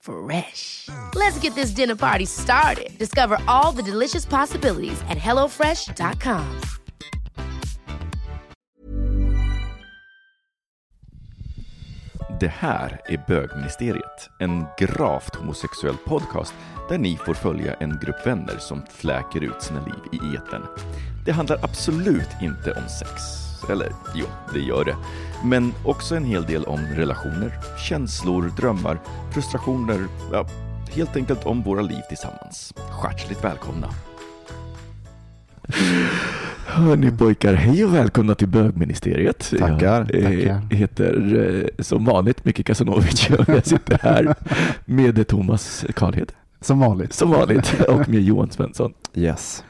Fresh. Let's get this dinner party started. Discover all the delicious possibilities at hellofresh.com. Det här är Bögministeriet, en gravt homosexuell podcast där ni får följa en grupp vänner som fläker ut sina liv i eten. Det handlar absolut inte om sex. Eller jo, det gör det. Men också en hel del om relationer, känslor, drömmar, frustrationer, ja, helt enkelt om våra liv tillsammans. Hjärtligt välkomna! Hörni pojkar, hej och välkomna till bögministeriet. Tackar, Jag eh, tackar. heter eh, som vanligt Micke Kasanovic och jag sitter här med Thomas Karlhed, Som vanligt. som vanligt, och med Johan Svensson. Yes.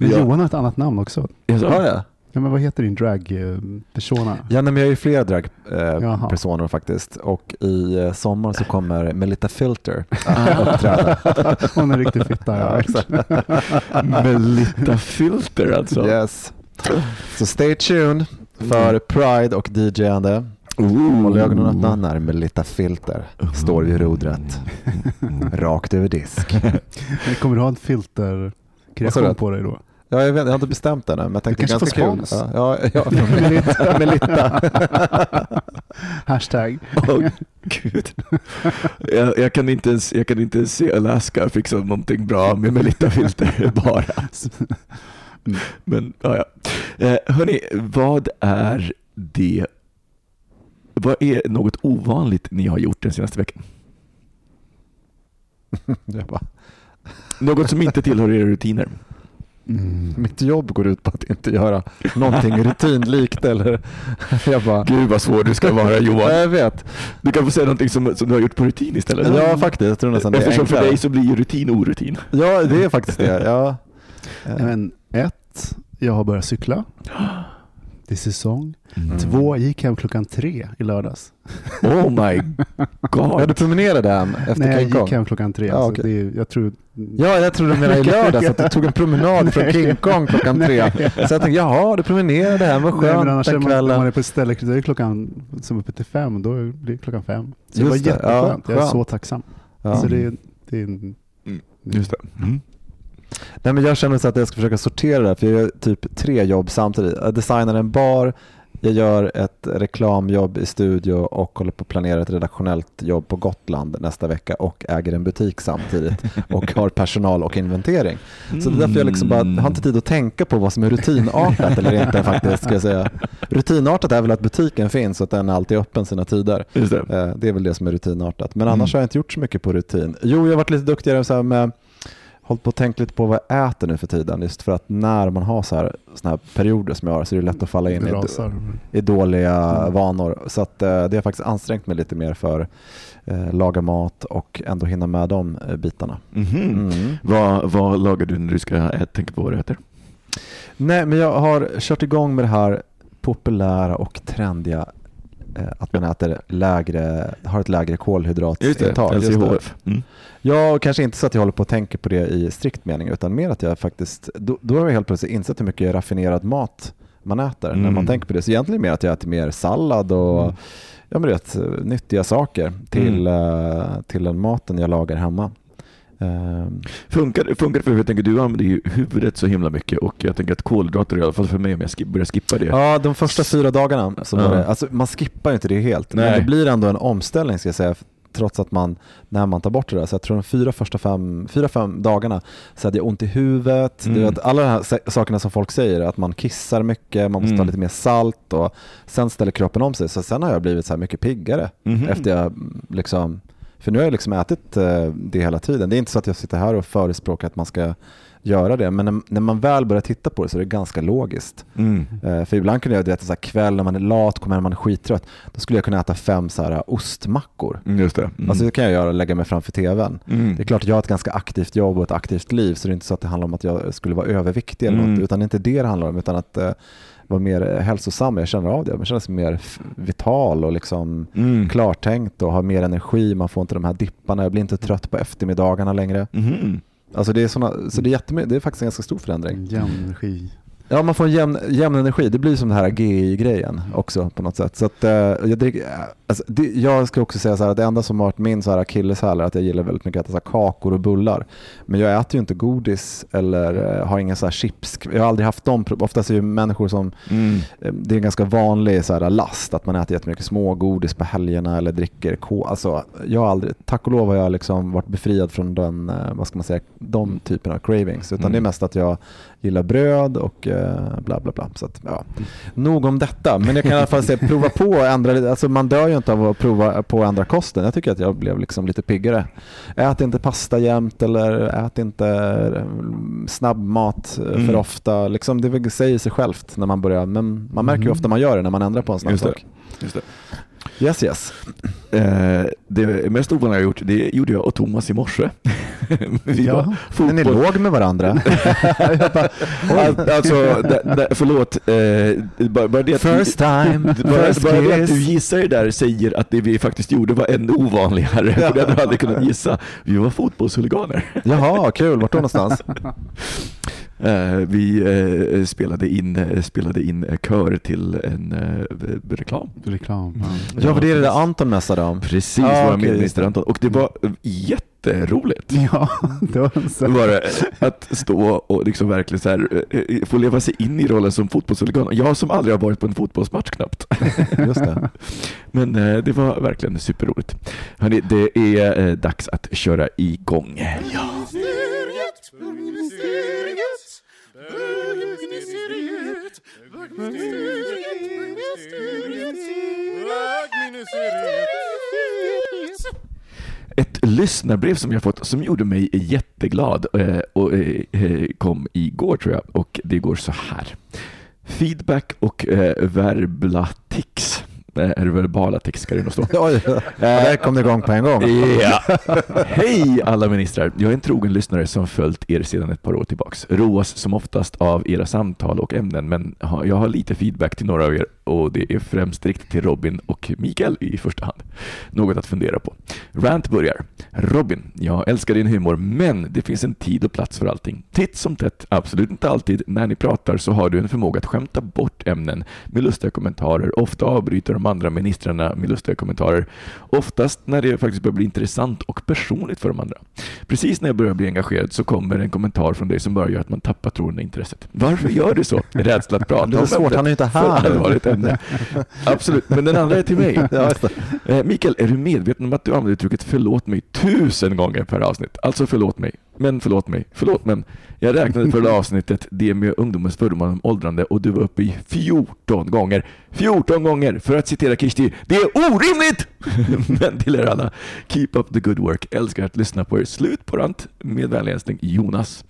Men Ja. Johan har ett annat namn också. Jag sa, Har Ja, men vad heter din drag-persona? Ja, nej, men jag är ju flera dragpersoner faktiskt och i eh, sommar så kommer Melita Filter uppträda. Hon är riktigt fitta. Ja, Ja. Melita Filter alltså. Yes. Så stay tuned för Pride och DJ-ande. Håll ögonen öppna när Melita Filter står vid rodret. Rakt över disk. Men Kommer du ha en filterkreation på dig då? Ja, jag, vet, jag har inte bestämt ännu, men jag tänkte Du kanske ganska får kul. spons. Ja, ja, ja, från Melita. Hashtag. Åh, Gud. Jag, jag, kan inte ens, jag kan inte ens se Alaska fixa någonting bra med Melita Filter bara. Mm. Men ja, ja. Eh, hörni, vad är det vad är något ovanligt ni har gjort den senaste veckan? Något som inte tillhör era rutiner? Mm. mitt jobb går ut på att inte göra någonting rutinlikt. Eller, jag bara, Gud vad svår du ska vara Johan. jag vet. Du kan få säga någonting som, som du har gjort på rutin istället. Ja, faktiskt. Jag tror nästan Eftersom för dig så blir ju rutin orutin. Ja, det är faktiskt det. Ja. Men ett, jag har börjat cykla. Det är säsong. Mm. Två, jag gick hem klockan tre i lördags. Oh my god. Ja, du promenerade hem efter Nej, jag King Kong? gick hem klockan tre. Ja, alltså, det är, jag tror... Ja, jag trodde du menade i lördags att du tog en promenad från Nej. King Kong klockan tre. Nej. Så jag tänkte, jaha, du promenerade hem, vad Nej, skönt är den man, när man kvällen. är på ett ställe, då är klockan som uppe till fem, då blir det klockan fem. Så det Just var det, jätteskönt. ja, jag är så tacksam. Ja. Så det, är- det är en, Just det. Mm. Nej, men jag känner så att jag ska försöka sortera det här, för jag gör typ tre jobb samtidigt. Jag designar en bar, jag gör ett reklamjobb i studio och håller på att planera ett redaktionellt jobb på Gotland nästa vecka och äger en butik samtidigt och har personal och inventering. Så det är därför jag liksom bara jag har inte tid att tänka på vad som är rutinartat eller inte faktiskt. Ska jag säga. Rutinartat är väl att butiken finns och att den alltid är öppen sina tider. Det. Eh, Det är väl det som är rutinartat. Men Mm. annars har jag inte gjort så mycket på rutin. Jo, jag har varit lite duktigare så med hållit på och tänkt lite på vad jag äter nu för tiden. Just för att när man har så här, såna här perioder som jag har så är det lätt att falla in i, i dåliga Mm. vanor. Så att, eh, det har faktiskt ansträngt mig lite mer för eh, laga mat och ändå hinna med de eh, bitarna. Mhm. Mm. Vad, vad lagar du när du ska ä- tänka på vad du äter? Nej, men jag har kört igång med det här populära och trendiga att man äter lägre, har ett lägre kolhydratintag. Just det. LCHF. Mm. Ja, och kanske inte så att jag håller på att tänka på det i strikt mening, utan mer att jag faktiskt, då, då har jag helt plötsligt insett hur mycket raffinerad mat man äter när Mm. man tänker på det. Så egentligen mer att jag äter mer sallad och Mm. ja, men vet, nyttiga saker till, eh, till den maten jag lagar hemma. Ehm, Funkar, det- funkar för jag tänker du använder ju huvudet så himla mycket och jag tänker att kolhydrater i alla fall för mig om jag skip, börjar skippa det. Ja, de första fyra dagarna så Ja. det, alltså man skippar ju inte det helt, Nej. men det blir ändå en omställning ska jag säga. trots att man, när man tar bort det där, så jag tror de fyra första fem, fyra, fem dagarna så hade jag ont i huvudet. Mm. Du vet, alla de här sa- sakerna som folk säger, att man kissar mycket, man måste ta Mm. lite mer salt och sen ställer kroppen om sig. Så sen har jag blivit så här mycket piggare Mhm. efter jag mm, liksom, för nu har jag liksom ätit eh, det hela tiden. Det är inte så att jag sitter här och förespråkar att man ska göra det, men när, man väl börjar titta på det så är det ganska logiskt. Mm. Eh, För ibland kunde jag, du vet, så här kväll när man är lat, kommer hem man är skittrött, då skulle jag kunna äta fem så här ostmackor. Mm, Just det. Mm. Alltså det kan jag göra, lägga mig framför tvn. Mm. Det är klart att jag har ett ganska aktivt jobb och ett aktivt liv, så det är inte så att det handlar om att jag skulle vara överviktig eller Mm. något, utan det är inte det det handlar om, utan att vara mer hälsosam. Jag känner av det, jag känner mig mer vital och liksom Mm. klartänkt och har mer energi, man får inte de här dipparna, jag blir inte trött på eftermiddagarna längre. Mhm. Alltså det är, såna, så det är, jättemy- det är faktiskt en ganska stor förändring. Jämn energi. Ja, man får en jämn, jämn energi. Det blir som den här GI-grejen också på något sätt. Så att, eh, jag, dricker, eh, alltså, det, jag ska också säga så här att det enda som har varit min så här akilleshäl är att jag gillar väldigt mycket att äta kakor och bullar. Men jag äter ju inte godis eller eh, har inga så här chips. Jag har aldrig haft dem. Oftast är ju människor som, Mm. eh, det är en ganska vanlig så här last att man äter jättemycket smågodis på helgerna eller dricker ko. Alltså, jag har aldrig, tack och lov har jag liksom varit befriad från den, vad ska man säga, de typen av cravings. Utan Mm. det är mest att jag gillar bröd och eh, bla bla bla. Så att, ja. Nog om detta, men jag kan i alla fall säga prova på att ändra. Alltså man dör ju inte av att prova på att ändra kosten. Jag tycker att jag blev liksom lite piggare. Ät inte pasta jämt eller ät inte eh, snabbmat eh, Mm. för ofta. Liksom det säger sig självt när man börjar, men man märker ju ofta man gör det när man ändrar på en snabb sak. Yes yes. Eh, det mest ovanliga jag gjort, det gjorde jag och Thomas i morse. Vi Ja. var ni låg med varandra. Al- Alltså, det, det, förlåt. Eh, bara, bara det att First time, bara, first bara det att du gissar det där säger att det vi faktiskt gjorde var ännu ovanligare. För det hade du aldrig kunnat gissa. Vi var fotbollshuliganer. Jaha, kul. Vart då någonstans? Eh, vi eh, spelade in, eh, spelade in kör till en reklam. Reklam. Ja, för det är det där Anton mässade om. Precis, Ah, vår okej, just minister det. Anton. Och det var jätteroligt. Ja, det var en så. var det att stå och liksom verkligen så här, få leva sig in i rollen som fotbollshuligan. Jag som aldrig har varit på en fotbollsmatch knappt. Just det. Men det var verkligen superroligt. Hörrni, det är dags att köra igång. Ja. Lyssnarbrev som jag fått som gjorde mig jätteglad eh, och eh, eh, kom igår tror jag och det går så här. Feedback och verbla tics. Är det verbala tics ska det nog stå. Ja, där kom det igång på en gång. Ja. Hej alla ministrar! Jag är en trogen lyssnare som följt er sedan ett par år tillbaks. Roas som oftast av era samtal och ämnen, men jag har lite feedback till några av er och det är främst riktat till Robin och Mikael i första hand. Något att fundera på. Rant börjar. Robin, jag älskar din humor, men det finns en tid och plats för allting. Titt som tätt, absolut inte alltid, när ni pratar så har du en förmåga att skämta bort ämnen med lustiga kommentarer, ofta avbryter de andra ministrarna med lustiga kommentarer. Oftast när det faktiskt börjar bli intressant och personligt för de andra. Precis när jag börjar bli engagerad så kommer en kommentar från dig som bara gör att man tappar tron och intresset. Varför gör du så? Rädsla att prata Det är om svårt, han är inte här. Ämne. Absolut, men den andra är till mig. Eh, Mikael, är du medveten om att du använder uttrycket förlåt mig tusen gånger per avsnitt? Alltså förlåt mig, men förlåt mig, förlåt men. Jag räknade förra avsnittet, det med ungdomens fördomar om åldrande och du var uppe i 14 gånger. 14 gånger! För att citera Kirsti, det är orimligt! men till er alla, keep up the good work. Älskar att lyssna på er. Slut på rant. Med vänlig hälsning Jonas.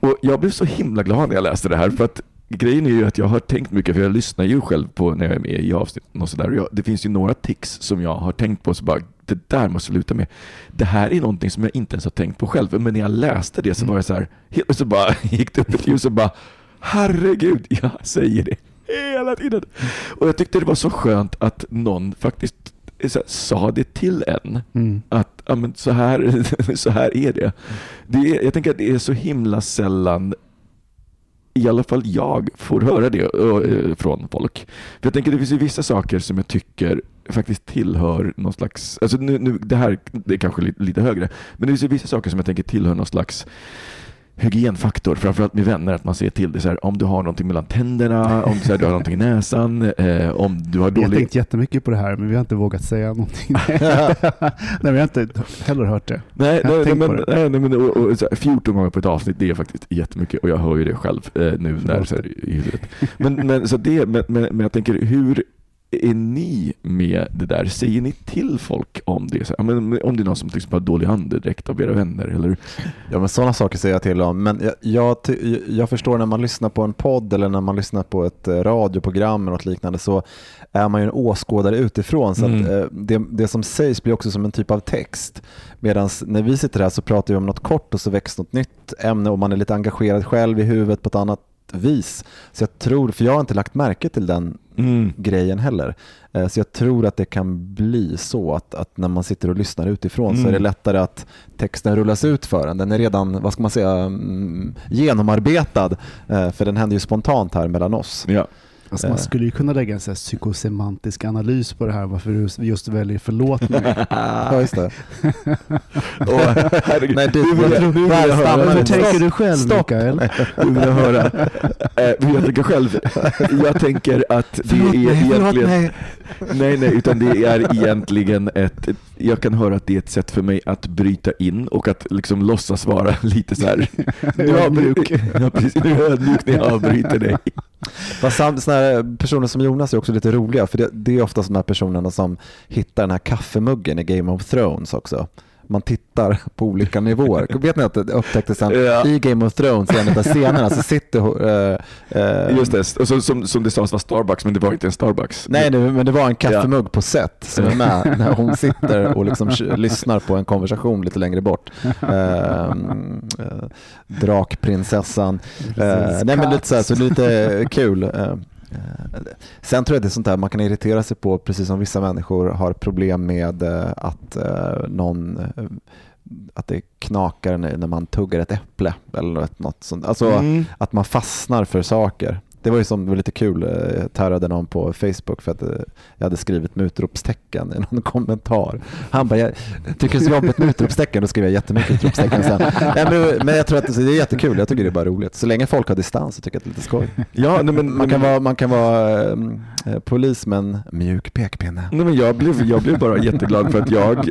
Och jag blev så himla glad när jag läste det här för att grejen är ju att jag har tänkt mycket, för jag lyssnar ju själv på när jag är med i avsnitten och sådär. Det finns ju några tics som jag har tänkt på så bara, det där måste jag sluta med. Det här är någonting som jag inte ens har tänkt på själv, men när jag läste det så var jag så här, helt plötsligt bara gick det upp ett ljus och bara, herregud, jag säger det hela tiden. Och jag tyckte det var så skönt att någon faktiskt så här, sa det till en Mm. att ja, men så, här, så här är det. det är, jag tänker att det är så himla sällan i alla fall jag får höra det från folk. För jag tänker det finns ju vissa saker som jag tycker faktiskt tillhör någon slags, alltså nu, nu, det här det är kanske lite, lite högre, men det finns ju vissa saker som jag tänker tillhör någon slags hygienfaktor, framförallt med vänner, att man ser till det så här, om du har någonting mellan tänderna, om så här, du har någonting i näsan, eh, om du har Vi har dålig... tänkt jättemycket på det här, men vi har inte vågat säga någonting. nej, vi har inte heller hört det. Nej, Jag har nej, nej, men, nej, nej, men och, och, så här, 14 gånger på ett avsnitt, det är faktiskt jättemycket och jag hör ju det själv eh, nu när, så här, i huvudet. Men, men, så det, men, men, men jag tänker, hur är ni med det där? Säger ni till folk om det? Så men, om det är någon som till exempel har dålig andedräkt av era vänner? Eller? Ja, men sådana saker säger jag till om. Men jag, jag, jag förstår när man lyssnar på en podd eller när man lyssnar på ett eh, radioprogram eller något liknande så är man ju en åskådare utifrån. Så Mm. att, eh, det, det som sägs blir också som en typ av text. Medan när vi sitter här så pratar vi om något kort och så väcks något nytt ämne och man är lite engagerad själv i huvudet på ett annat vis. Så jag tror, för jag har inte lagt märke till den Mm. grejen heller. Eh, Så jag tror att det kan bli så att, att när man sitter och lyssnar utifrån så är det Mm. lättare att texten rullas ut för en. Den är redan, vad ska man säga, mm, genomarbetad. eh, För den händer ju spontant här mellan oss. Ja. Alltså man Eh. skulle ju kunna lägga en så här psykosemantisk analys på det här, varför du just väljer förlåt mig. Ja, just det. Herregud, Nej, det- nu vill jag, höra. Hur tänker du själv Stopp. Mikael? Nu vill jag höra. Eh, hur jag tänker själv. Jag tänker att det är egentligen... Nej, nej, utan det är egentligen ett, ett... Jag kan höra att det är ett sätt för mig att bryta in och att liksom låtsas vara lite så här... Ödmjuk. Ja, precis. Nu är jag ödmjuk när jag avbryter dig. Fast personer som Jonas är också lite roliga för det, det är ofta de här personerna som hittar den här kaffemuggen i Game of Thrones också. Man tittar på olika nivåer. Vet ni att det upptäcktes sen Ja. i Game of Thrones i en av scenerna så sitter uh, uh, Just det, och så, som, som det sades var Starbucks, men det var inte en Starbucks. Nej, det, men det var en kaffemugg på set som är med när hon sitter och liksom lyssnar på en konversation lite längre bort. Eh, drakprinsessan. Nej men lite så, här, så lite kul. Eh, sen tror jag det är sånt där man kan irritera sig på, precis som vissa människor har problem med eh, att eh, någon att det knakar när man tuggar ett äpple eller något sånt. Alltså Mm. att man fastnar för saker. Det var ju som, det var lite kul, eh, jag tärrade någon på Facebook för att eh, jag hade skrivit med utropstecken i någon kommentar. Han bara, jag tycker det är så jobbigt med utropstecken, då skrev jag jättemycket utropstecken sen. Men, men jag tror att det är jättekul, jag tycker det är bara roligt. Så länge folk har distans så tycker jag att det är lite skoj. Ja, nej, men, Man kan vara, man kan vara eh, polis med en mjuk pekpinne. Nej, men jag, blev, jag blev bara jätteglad för att jag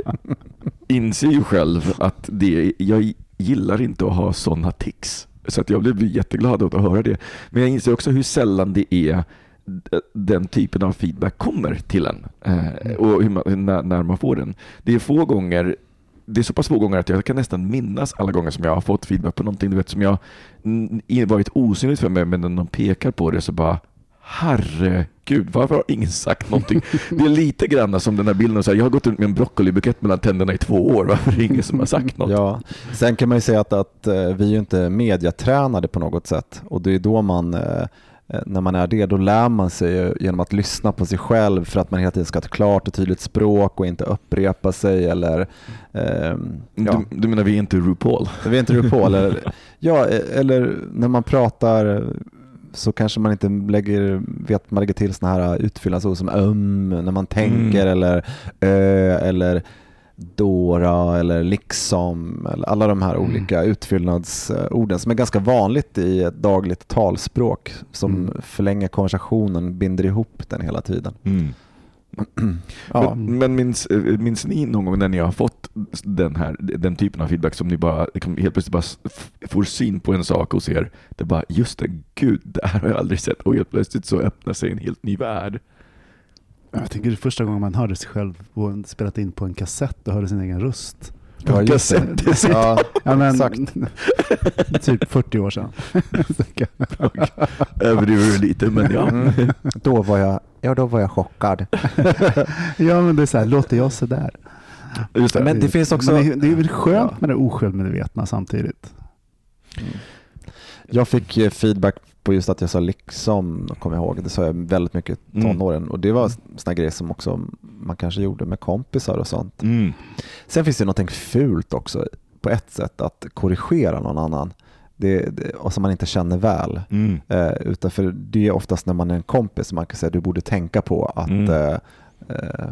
inser ju själv att det, jag gillar inte att ha sådana tics. Så att jag blev jätteglad åt att höra det. Men jag inser också hur sällan det är den typen av feedback kommer till en eh, och hur man, när, när man får den. Det är få gånger det är så pass få gånger att jag kan nästan minnas alla gånger som jag har fått feedback på någonting du vet, som jag varit osynligt för mig men när någon pekar på det så bara Herregud, varför har ingen sagt någonting? Det är lite grann som den här bilden, så här, jag har gått runt med en broccolibukett mellan tänderna i två år, varför är det ingen som har sagt något? Ja, sen kan man ju säga att, att eh, vi är ju inte mediatränade på något sätt och det är då man eh, eh, när man är det, då lär man sig genom att lyssna på sig själv för att man hela tiden ska ha ett klart och tydligt språk och inte upprepa sig eller ehm, ja, Du, du menar vi är inte RuPaul? vi är inte RuPaul. eller, ja, eh, eller när man pratar så kanske man inte lägger, vet man lägger till såna här utfyllnadsord som um när man tänker Mm. eller ö eller Dora eller liksom, eller alla de här Mm. olika utfyllnadsorden som är ganska vanligt i ett dagligt talspråk som Mm. förlänger konversationen, binder ihop den hela tiden. Ja. Men, men minns, eh, minns ni någon gång när ni har fått den, här, den typen av feedback som ni bara liksom helt plötsligt bara får syn på en sak och ser, det bara just det, gud, det här har jag aldrig sett och helt plötsligt så öppnar sig en helt ny värld. Jag tänker det är första gången man hörde sig själv en, spelat in på en kassett och hörde sin egen röst. Ja, just det. Så- Ja, Ja, men, Exakt. typ 40 år sedan. Överdriver du lite, men ja. Mm. Då var jag, ja, då var jag chockad. ja men det är så här, låter jag sådär? Just det. Men det finns också- Men det, det är väl skönt Ja. med det osjälvmedvetna samtidigt. Jag fick eh, feedback på just att jag sa liksom, kommer jag ihåg. Det sa jag väldigt mycket i Mm. tonåren. Och det var såna grejer som också man kanske gjorde med kompisar och sånt. Mm. Sen finns det någonting fult också på ett sätt att korrigera någon annan. Det, det, och som man inte känner väl. Mm. Eh, utan för det är oftast när man är en kompis man kan säga du borde tänka på att Mm. eh, eh,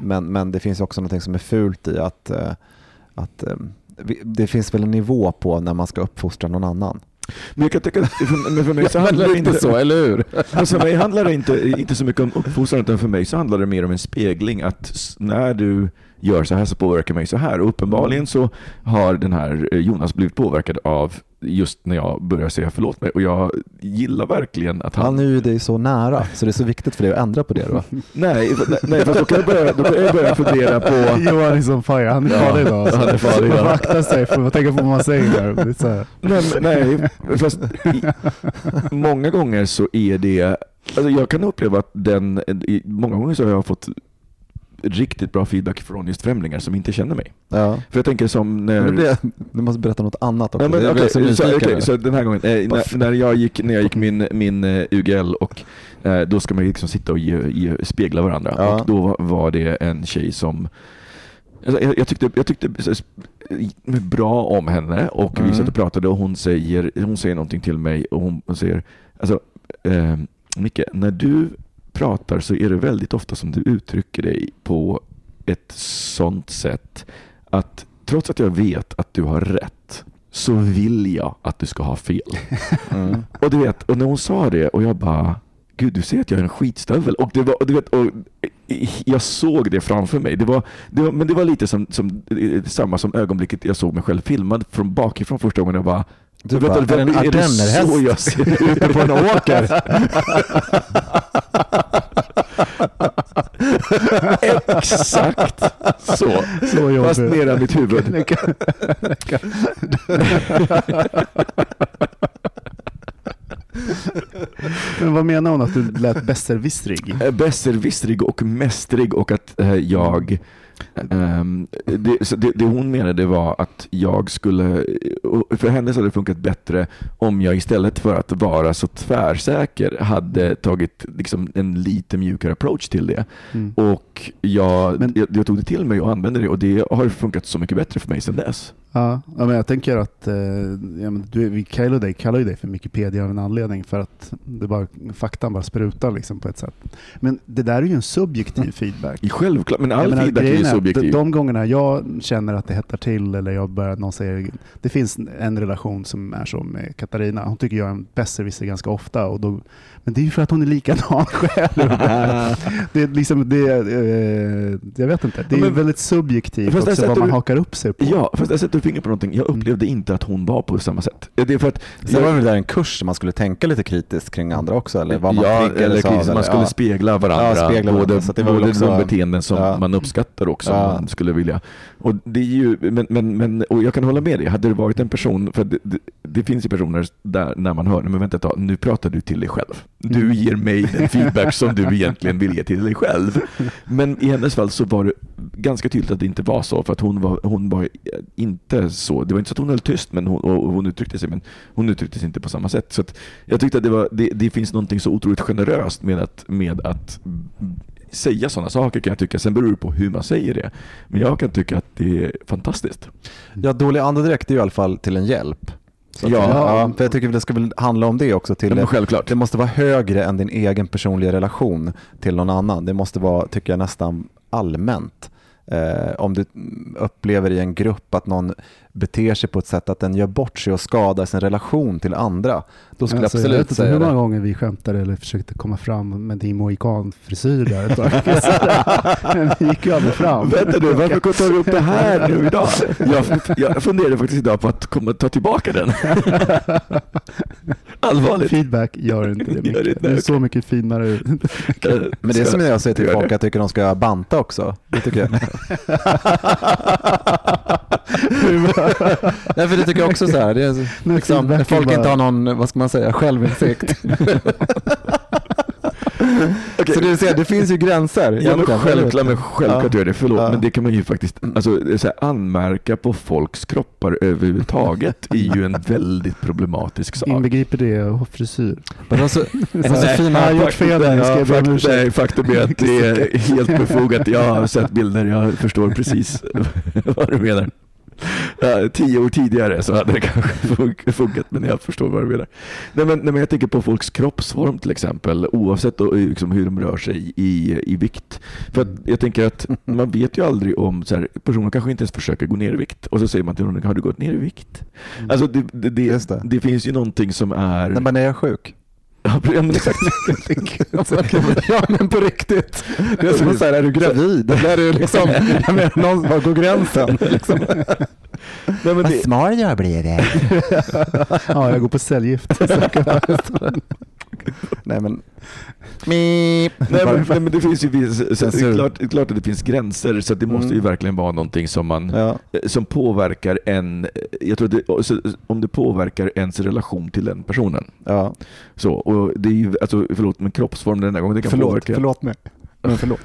men, men det finns också någonting som är fult i att, eh, att eh, det finns väl en nivå på när man ska uppfostra någon annan. Men jag kan tycka att för, för mig så handlar det inte eller hur? Alltså för mig handlar det inte, inte så mycket om uppfostran, utan för mig så handlar det mer om en spegling. Att när du gör så här så påverkar mig så här. Och uppenbarligen så har den här eh, Jonas blivit påverkad av just när jag börjar säga förlåt mig. Och jag gillar verkligen att han... Han är ju dig så nära, så det är så viktigt för dig att ändra på det då. Nej, nej fast då kan jag börja, då kan jag börja fundera på... Johan är som fire, han är Ja, farlig idag. han är farlig idag. Man akta sig för att tänka på vad man säger där. Nej, nej fast i, många gånger så är det... Alltså jag kan uppleva att den... Många gånger så har jag fått riktigt bra feedback från just främlingar som inte känner mig. Ja. För jag tänker som när... Blir du måste berätta något annat också. Nej, men, Jag blir så så, nu. så den här gången, eh, när, när, jag gick, när jag gick min, min eh, UGL och eh, då ska man liksom sitta och ge, ge, spegla varandra. Ja. Och då var, det en tjej som alltså, jag, jag tyckte, jag tyckte bra om henne och vi Mm. satt och pratade och hon säger, hon säger någonting till mig och hon, hon säger alltså, eh, Micke, när du pratar så är det väldigt ofta som du uttrycker dig på ett sånt sätt att trots att jag vet att du har rätt så vill jag att du ska ha fel. Mm. Och du vet, och när hon sa det och jag bara Gud, du ser att jag är en skitstövel. Och, det var, och du vet, och jag såg det framför mig. Det var, det var, men det var lite som, som, eh, samma som ögonblicket jag såg mig själv filmad från bakifrån första gången. Jag bara, Du vet bara, är, är det en ardennerhäst? så jag ser ut? På en åker. Exakt så. Så jobbigt. Fast nere mitt huvud. Men vad menar hon att du lät besserwissrig? Eh, besserwissrig och mästrig och att eh, jag ehm, det, det, det hon menade var att jag skulle, för henne så hade det funkat bättre om jag istället för att vara så tvärsäker hade tagit liksom en lite mjukare approach till det. Mm. Och jag, Men- jag, jag tog det till mig och använde det och det har funkat så mycket bättre för mig sedan dess. Ja, men jag tänker att eh, ja, men du, vi kallar, dig, kallar ju dig för Wikipedia av en anledning för att det bara, faktan bara sprutar liksom på ett sätt. Men det där är ju en subjektiv feedback. Självklart, men all Jag menar, feedback är ju subjektiv. De, de gångerna jag känner att det hettar till eller jag börjar, någon säger, det finns en relation som är så med Katarina. Hon tycker jag är en besserwisser ganska ofta. Och då, men det är ju för att hon är likadan själv. det är liksom, det, eh, jag vet inte, det är men- väldigt subjektivt också vad man hakar upp sig på. Ja, fast jag sätter fingret på någonting. Jag upplevde inte att hon var på samma sätt. Det är för att Sen var det där en kurs där man skulle tänka lite kritiskt kring andra också, eller vad man ja, eller kritiskt, man skulle ja. spegla varandra. Ja, spegla varandra, både så att det var både också- de beteenden som Ja. man uppskattar och som Ja. man skulle vilja. Och det är ju, men, men, men, och jag kan hålla med dig, hade det varit en person, för det, det, det finns ju personer där när man hör, men vänta ett tag, nu pratar du till dig själv. Du Mm. ger mig den feedback som du egentligen vill ge till dig själv. Men i hennes fall så var det ganska tydligt att det inte var så, för att hon var, hon var inte så, det var inte så att hon höll tyst, men hon, och hon uttryckte sig, men hon uttryckte sig inte på samma sätt. Så att jag tyckte att det, var, det, det finns någonting så otroligt generöst med att, med att säga sådana saker kan jag tycka. Sen beror det på hur man säger det. Men jag kan tycka att det är fantastiskt. Ja, dålig andedräkt är i alla fall till en hjälp. Så Ja. ja, för jag tycker det ska väl handla om det också. Till självklart. Det måste vara högre än din egen personliga relation till någon annan. Det måste vara, tycker jag, nästan allmänt. Eh, om du upplever i en grupp att någon beter sig på ett sätt att den gör bort sig och skadar sin relation till andra, då skulle Alltså, jag jag vet absolut inte säga hur många gånger vi skämtade eller försökte komma fram med din mohikanfrisyr där ett tag. Men vi gick ju aldrig fram. Vänta nu, varför tar du upp det här nu idag? Jag, jag funderade faktiskt idag på att komma, ta tillbaka den. Allvarligt. Feedback gör inte det mycket. inte, Det är så mycket finare. Men det är som jag säger till folk, jag tycker de ska banta också. Det tycker jag. Nej, för det tycker jag också så här. Det är, Men liksom, när folk bara- inte har någon, vad ska man säga, självinsikt. Okej. Så det, vill säga, det finns ju gränser. Ja, men självklart, men självklart Ja. gör det. Förlåt, Ja. men det kan man ju faktiskt, alltså, det är så här, anmärka på folks kroppar överhuvudtaget är ju en väldigt problematisk sak. Inbegriper det och frisyr? Men det var så, det var så Nej, fina... jag har gjort fel där, jag ska Ja, be om fakt- ursäkt. nej, faktum är att det är helt befogat. Jag har sett bilder, jag förstår precis vad du menar. Ja, tio år tidigare så hade det kanske fun- funkat, men jag förstår vad du menar. Nej men, nej, men jag tänker på folks kroppsform till exempel, oavsett då, liksom, hur de rör sig i, i vikt. För jag tänker att man vet ju aldrig om, så här, personen kanske inte ens försöker gå ner i vikt och så säger man till någon, har du gått ner i vikt? Alltså det, det, det, det. det finns ju någonting som är... Nej, men är jag sjuk? Ja, men exakt. ja men på riktigt. Det är som så här, är du gravid? Eller är du liksom, jag menar, någon, var går gränsen? Liksom. Nej, men det, smal jag blev. Ja, jag går på cellgift. Nej men. Nej, men, nej, men det finns ju vis- så, det Censur. är klart, klart att det finns gränser så att det måste ju Mm. verkligen vara någonting som man Ja. eh, som påverkar en, jag tror att det, om det påverkar ens relation till den personen. Ja. Så, och det är ju, alltså, förlåt, men kroppsform den här gången, det kan Förlåt, påverka. förlåt mig. Men förlåt.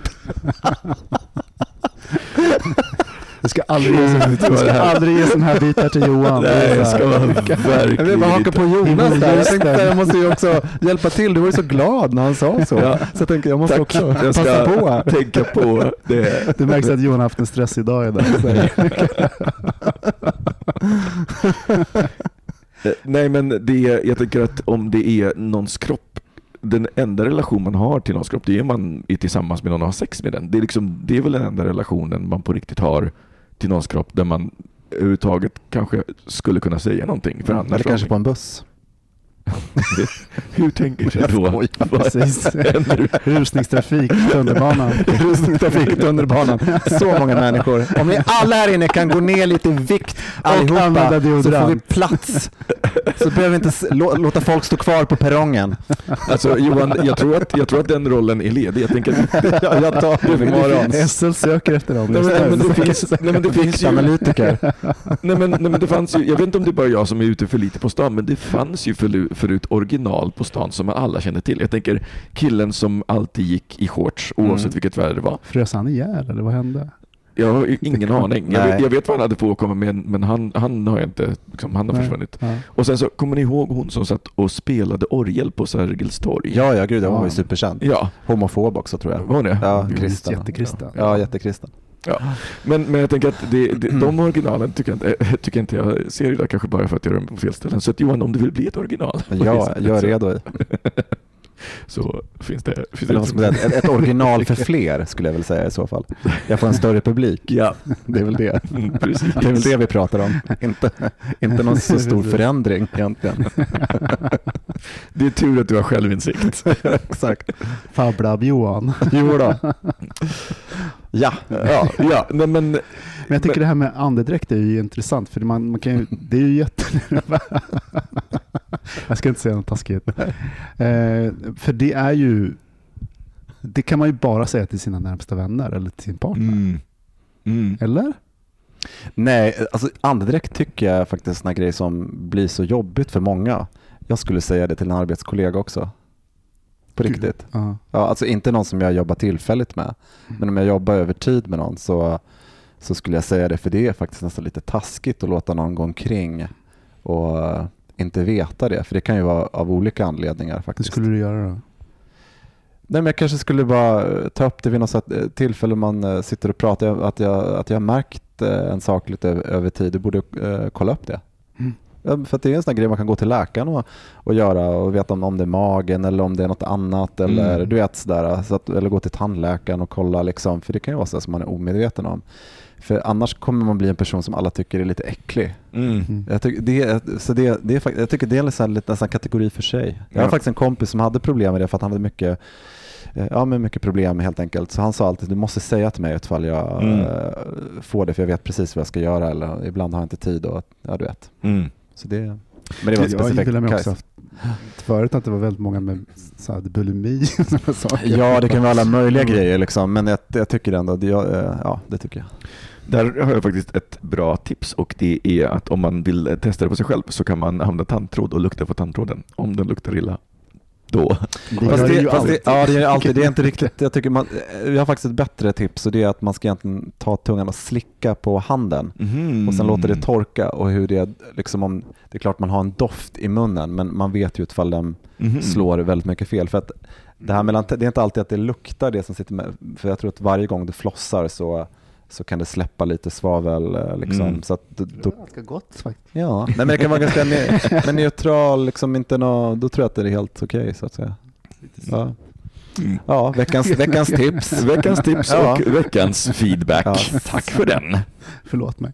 Du ska aldrig ge, sån- du ska aldrig ge sån här bitar till Johan. Nej, jag ska vara Jag vill verkligen bara haka på Jonas där. Jag tänkte jag måste ju också hjälpa till. Du var ju så glad när han sa så. Ja. Så jag tänker jag måste Tack. också Jag passa ska på här. tänka på det. Det märks att Johan har haft en stressig dag idag. Eh, Nej men det, jag tänker att om det är någons kropp, den enda relation man har till någons kropp, det är man är tillsammans med någon och har sex med den. Det är, liksom, det är väl den enda relationen man på riktigt har till någons kropp där man överhuvudtaget kanske skulle kunna säga någonting. För annars Eller kanske på en buss. Hur tänker du då? Precis. Rusningstrafik, tunnelbanan. Rusningstrafik i tunnelbanan. Så många människor. Om ni alla här inne kan gå ner lite i vikt allihopa så får vi plats. Så behöver vi inte låta folk stå kvar på perrongen. Alltså Johan, jag tror, att, jag tror att den rollen är ledig. Jag tänker att Ja, jag tar det imorgon. SL söker efter dem. Nej men, nej, men det finns, nej, men det finns ju, Viktanalytiker. nej, men, nej, men det fanns ju, jag vet inte om det är bara jag som är ute för lite på stan, men det fanns ju förlu- förut original på stan som alla kände till. Jag tänker killen som alltid gick i shorts oavsett Mm. vilket väder det var. Frös han ihjäl eller vad hände? Jag har ingen aning. Jag Nej. vet, jag vet vad han hade på att komma med, men han, han har inte, liksom, han har Nej. försvunnit. Ja. Och sen så, kommer ni ihåg hon som satt och spelade orgel på Sergels torg? Ja, ja, gud, hon var ju superkänd. Ja, Homofob också tror jag. var hon det? Ja, kristen. Jättekristen. Ja, jättekristen. Ja. Men, men jag tänker att det, det, de originalen tycker jag, inte, tycker jag inte jag ser idag, kanske bara för att jag gör dem på fel ställen. Så att Johan, om du vill bli ett original Ja, jag är redo. så finns det... Finns det säga, ett, ett original för fler skulle jag väl säga i så fall. Jag får en större publik. Ja, Det är väl det. mm, precis. Det är väl det vi pratar om. Inte, inte någon så stor förändring egentligen. Det är tur att du har självinsikt. Exakt. Fablab-Johan. Jo då. Ja. Ja, ja nej, men Men jag tycker det här med andedräkt är ju intressant för man, man kan ju, det är ju jätte... jag ska inte säga något taskigt. Eh, för det är ju, det kan man ju bara säga till sina närmsta vänner eller till sin partner. mm. Mm. Eller? Nej, alltså andedräkt tycker jag är faktiskt en sån här grej som blir så jobbigt för många. Jag skulle säga det till en arbetskollega också. På riktigt. Ja. Ja, alltså inte någon som jag jobbar tillfälligt med. Mm. Men om jag jobbar över tid med någon så, så skulle jag säga det. För det är faktiskt nästan lite taskigt att låta någon gå omkring och inte veta det. För det kan ju vara av olika anledningar Hur faktiskt. skulle du göra då? Nej, men jag kanske skulle bara eh, ta upp det vid något eh, tillfälle man eh, sitter och pratar. Att jag, att jag har märkt en sak lite över tid. Du borde kolla upp det. För att det är en sån här grej man kan gå till läkaren och, och göra och veta om, om det är magen eller om det är något annat. Eller, Mm. du vet, sådär, så att, eller gå till tandläkaren och kolla. Liksom, för det kan ju vara så som man är omedveten om. För annars kommer man bli en person som alla tycker är lite äcklig. Mm. Mm. Jag, tycker det, är- så det, det är, fakt- jag tycker det är en sån här kategori för sig. Jag har Ja. faktiskt en kompis som hade problem med det för att han hade mycket eh, Ja, men mycket problem helt enkelt. Så han sa alltid, du måste säga till mig ifall jag Mm. eh, får det, för jag vet precis vad jag ska göra. Eller ibland har jag inte tid. Och, ja, du vet. Mm. Så det, men det var jag inbillar mig också haft, förut att det var väldigt många med så här, bulimi och sådana saker. Ja, det kan vara alla möjliga Mm. grejer liksom. Men jag, jag tycker ändå, det, jag, eh, ja det tycker jag. Där har jag faktiskt ett bra tips och det är att om man vill testa det på sig själv så kan man använda tandtråd och lukta på tandtråden. Om den luktar illa, då. Det Fast gör det, fast det, ja, det är alltid, det är inte riktigt, jag tycker man, jag har faktiskt ett bättre tips och det är att man ska egentligen ta tungan och slicka på handen. Mhm. och sen låter det torka och hur det, liksom om, det är klart man har en doft i munnen men man vet ju ifall den Mhm. slår väldigt mycket fel. För att det, här mellan, det är inte alltid att det luktar det som sitter med, för jag tror att varje gång du flossar så så kan det släppa lite svavel. eh, Liksom, Mm. så att, då, Det är ganska gott faktiskt. ja. Nej, men det kan vara ganska ne- men neutral, liksom inte nå, då tror jag att det är helt okej så att säga. Ja, Mm. ja veckans, veckans tips. Veckans tips Ja. och veckans feedback. Ja. Tack för den. Förlåt mig.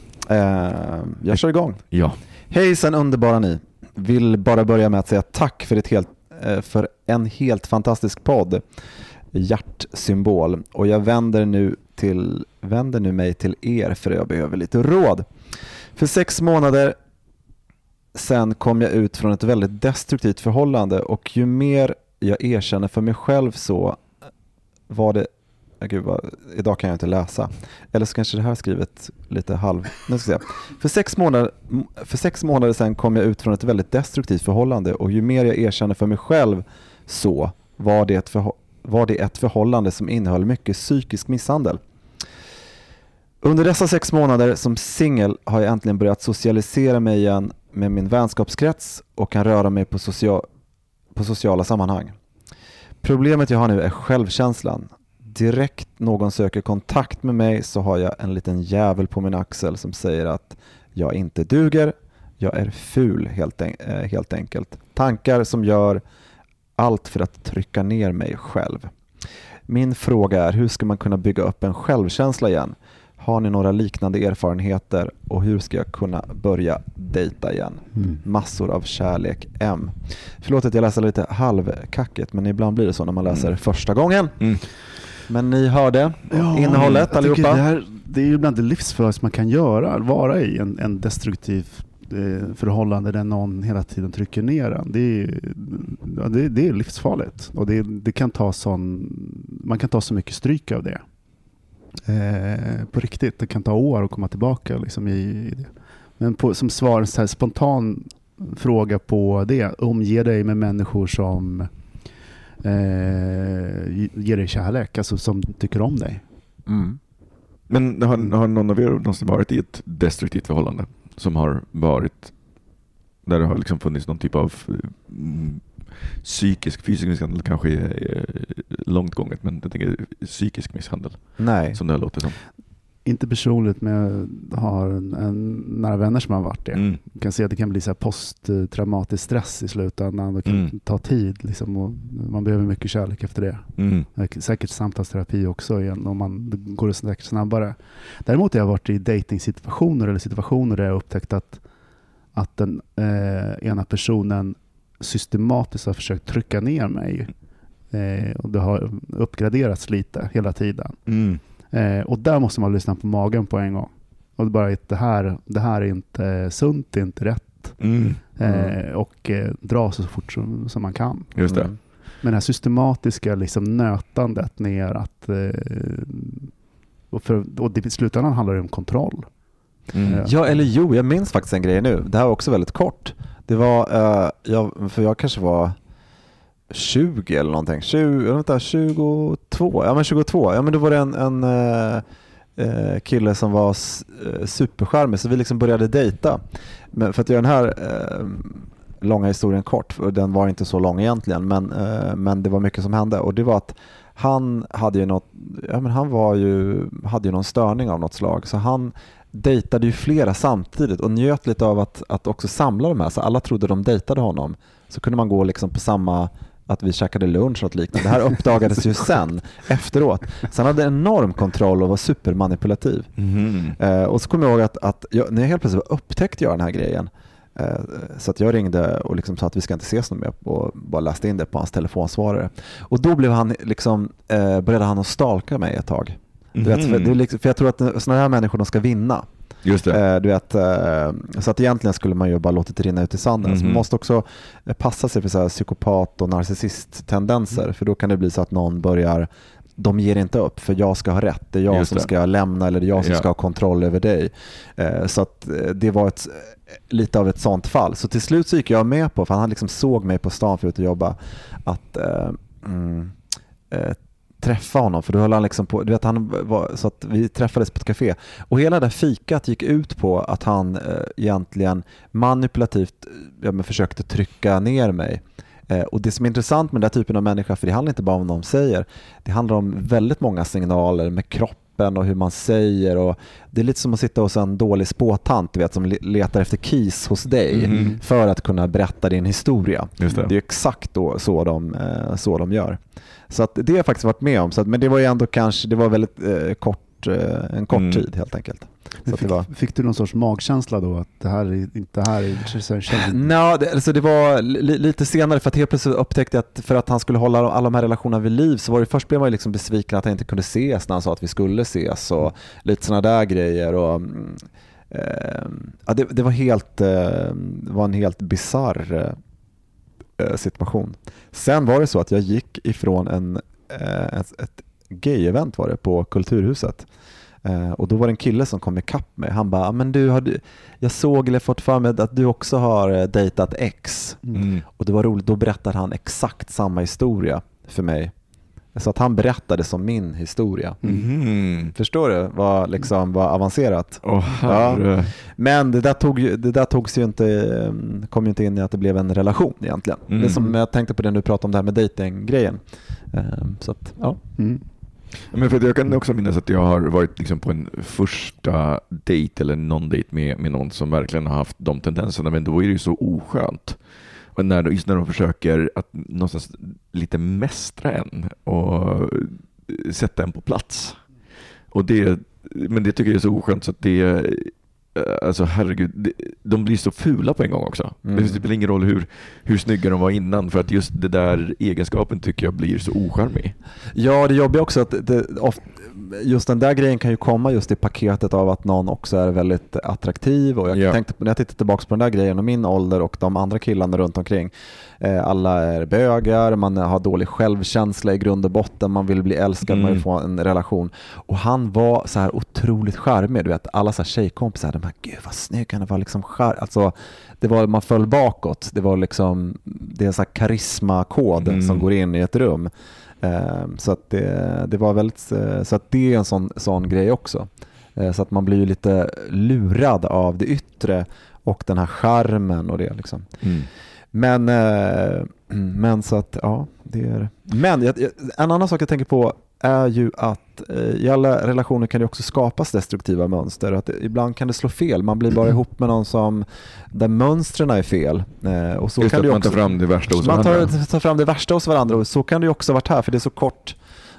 Eh, jag kör igång. Ja. Hejsan underbara ni. Vill bara börja med att säga tack för, ett helt, eh, för en helt fantastisk podd. Hjärtsymbol. Och jag vänder nu, till, vänder nu mig till er för jag behöver lite råd. För sex månader sen kom jag ut från ett väldigt destruktivt förhållande och ju mer jag erkänner för mig själv så var det Gud vad, idag kan jag inte läsa. Eller så kanske det här är skrivet lite halv... Nu ska jag se. För, sex månader, för sex månader sedan kom jag ut från ett väldigt destruktivt förhållande och ju mer jag erkänner för mig själv så var det ett, förho- var det ett förhållande som innehöll mycket psykisk misshandel. Under dessa sex månader som singel har jag äntligen börjat socialisera mig igen med min vänskapskrets och kan röra mig på, socia- på sociala sammanhang. Problemet jag har nu är självkänslan. Direkt någon söker kontakt med mig så har jag en liten jävel på min axel som säger att jag inte duger, jag är ful helt, en- eh, helt enkelt. Tankar som gör allt för att trycka ner mig själv. Min fråga är hur ska man kunna bygga upp en självkänsla igen? Har ni några liknande erfarenheter och hur ska jag kunna börja dejta igen? Massor av kärlek M. Förlåt att jag läser lite halvkackigt men ibland blir det så när man läser första gången. Mm. Men ni hörde Ja, innehållet allihopa? Det, här, det är ju bland det livsfarligaste man kan göra, vara i en, en destruktiv eh, förhållande där någon hela tiden trycker ner en. Det är, det, det är livsfarligt och det, det kan ta sån, man kan ta så mycket stryk av det. Eh, på riktigt, det kan ta år att komma tillbaka liksom, i, i det. Men på, som svar, så här, spontan fråga på det, omge dig med människor som eh, ger dig kärlek, alltså som tycker om dig. Mm. Men har, har någon av er någonsin varit i ett destruktivt förhållande som har varit där det har liksom funnits någon typ av mm, psykisk, fysisk misshandel kanske är, är långt gånget, men jag tänker psykisk misshandel Nej. som det här låter som. Inte personligt, men jag har en, en, nära vänner som har varit det. Mm. Kan se att det kan bli så posttraumatisk stress i slutändan. Det kan Mm. ta tid liksom, och man behöver mycket kärlek efter det. Mm. Säkert samtalsterapi också igen, om man, det går det säkert snabbare. Däremot har jag varit i dating-situationer eller situationer där jag upptäckt att, att den eh, ena personen systematiskt har försökt trycka ner mig. Eh, och det har uppgraderats lite hela tiden. Mm. Eh, och där måste man lyssna på magen på en gång. Och bara att det här, det här är inte sunt, det är inte rätt. Mm. Eh, och eh, dra så fort som, som man kan. Just det. Mm. Men det här systematiska liksom nötandet ner att eh, Och, för, och det, i slutändan handlar det om kontroll. Mm. Ja. Ja, eller jo, jag minns faktiskt en grej nu. Det här var också väldigt kort. Det var, eh, jag, för jag kanske var 20 eller någonting. 20, vänta, 22? Ja men 22. Ja men då var det en, en eh, eh kille som var eh, supercharmig så vi liksom började dejta. Men för att göra den här eh, långa historien kort, för den var inte så lång egentligen, men, eh, men det var mycket som hände och det var att han hade ju något, ja men han var ju, hade ju någon störning av något slag så han dejtade ju flera samtidigt och njöt lite av att, att också samla de här. Så alla trodde de dejtade honom. Så kunde man gå liksom på samma, att vi käkade lunch och något liknande. Det här uppdagades ju sen, efteråt. Så han hade enorm kontroll och var supermanipulativ. Mhm. Eh, och så kommer jag ihåg att, att jag, när jag helt plötsligt upptäckte jag den här grejen eh, så att jag ringde och liksom sa att vi ska inte ses något mer och bara läste in det på hans telefonsvarare. Och då blev han liksom, eh, började han att stalka mig ett tag. Du vet, för, Mhm. är liksom, för jag tror att sådana här människor de ska vinna. Just det. Eh, du vet, eh, så att egentligen skulle man ju bara låtit det rinna ut i sanden. Så man Mhm. måste också passa sig för så här psykopat och narcissist-tendenser för då kan det bli så att någon börjar de ger inte upp för jag ska ha rätt, det är jag Just som det. ska lämna eller det är jag som Ja. ska ha kontroll över dig. Eh, Så att det var ett, lite av ett sånt fall. Så till slut så gick jag med på, för han liksom såg mig på stan för att jobba, att mm, träffa honom för då höll han liksom på, du vet han var, så att vi träffades på ett café och hela det fikat gick ut på att han eh, egentligen manipulativt ja, men försökte trycka ner mig. Eh, och det som är intressant med den typen av människa, för det handlar inte bara om vad de säger, det handlar om väldigt många signaler med kroppen och hur man säger och det är lite som att sitta hos en dålig spåtant du vet, som le- letar efter keys hos dig Mhm. för att kunna berätta din historia. Det. Det är exakt då, så, de, eh, så de gör. Så att det har jag faktiskt varit med om. Så att, men det var ju ändå kanske, det var väldigt eh, kort, eh, en kort Mm. tid helt enkelt. Så Fick, det var, fick du någon sorts magkänsla då att det här är inte här är, känns det, alltså det var li, lite senare för att helt plötsligt upptäckte jag att för att han skulle hålla alla de här relationerna vid liv så var det först blev man ju liksom besviken att han inte kunde ses när han sa att vi skulle ses och lite sådana där grejer. Och, mm, eh, ja, det, det, var helt, eh, det var en helt bizarr eh, situation. Sen var det så att jag gick ifrån en, eh, ett, ett gay-event var det på Kulturhuset. Eh, och då var det en kille som kom ikapp mig. Han bara, "Ah, men du, har du, jag såg eller fått för mig att du också har eh, dejtat ex. Mm. Och det var roligt, då berättade han exakt samma historia för mig. Så att han berättade som min historia. Mhm. Förstår du vad, liksom, vad avancerat? Åh herre. Men det där, tog, det där togs ju inte, eh, kom ju inte in i att det blev en relation egentligen. Mm. Det som jag tänkte på det du pratade om det här med dejtinggrejen. Eh, Så att, ja. Mm. Men för jag kan också minnas att jag har varit liksom på en första dejt eller någon dejt med, med någon som verkligen har haft de tendenserna, men då är det ju så oskönt. Och när, just när de försöker att någonstans lite mästra en och sätta en på plats. Och det, men det tycker jag är så oskönt så att det Alltså herregud, de blir så fula på en gång också. Mm. Det spelar ingen roll hur, hur snygga de var innan för att just det där egenskapen tycker jag blir så ocharmig. Ja, det jobbiga också att det, just den där grejen kan ju komma just i paketet av att någon också är väldigt attraktiv och jag Ja. tänkte när jag tittar tillbaka på den där grejen och min ålder och de andra killarna runt omkring. Eh, alla är bögar, man har dålig självkänsla i grund och botten, man vill bli älskad, man vill Mm. få en relation. Och han var så här otroligt charmig, du vet alla så här tjejkompisar, de här gud vad snygg han är", var liksom char- alltså, det var, man föll bakåt, det var liksom, det är en så här karismakod Mm. som går in i ett rum. Eh, Så att det, det var väldigt, eh, så att det är en sån, sån grej också. Eh, Så att man blir ju lite lurad av det yttre och den här charmen och det liksom. Mm. Men, men så att ja, det är Men en annan sak jag tänker på är ju att eh, i alla relationer kan det också skapas destruktiva mönster. Att ibland kan det slå fel. Man blir bara ihop med någon som där mönstren är fel. Eh, och så Just kan det man tar fram det värsta hos man varandra. tar, tar fram det värsta hos varandra och så kan det också ha varit här för det är så kort,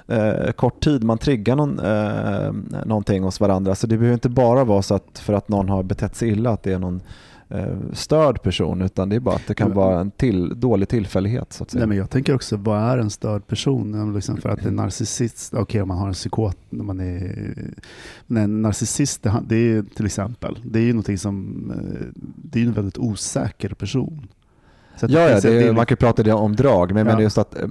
eh, kort tid man triggar någon, eh, någonting hos varandra. Så det behöver inte bara vara så att för att någon har betett sig illa att det är någon störd person utan det är bara att det kan Men- vara en till, dålig tillfällighet. Så att säga. Nej, men jag tänker också, vad är en störd person? Liksom för att en narcissist, okej om man har en psykot, när man är, men en narcissist, det, är till exempel, det är ju någonting som, eh, det är en väldigt osäker person. Ja, ja det, är- man kan ju prata om drag, men Ja. menar just att, eh,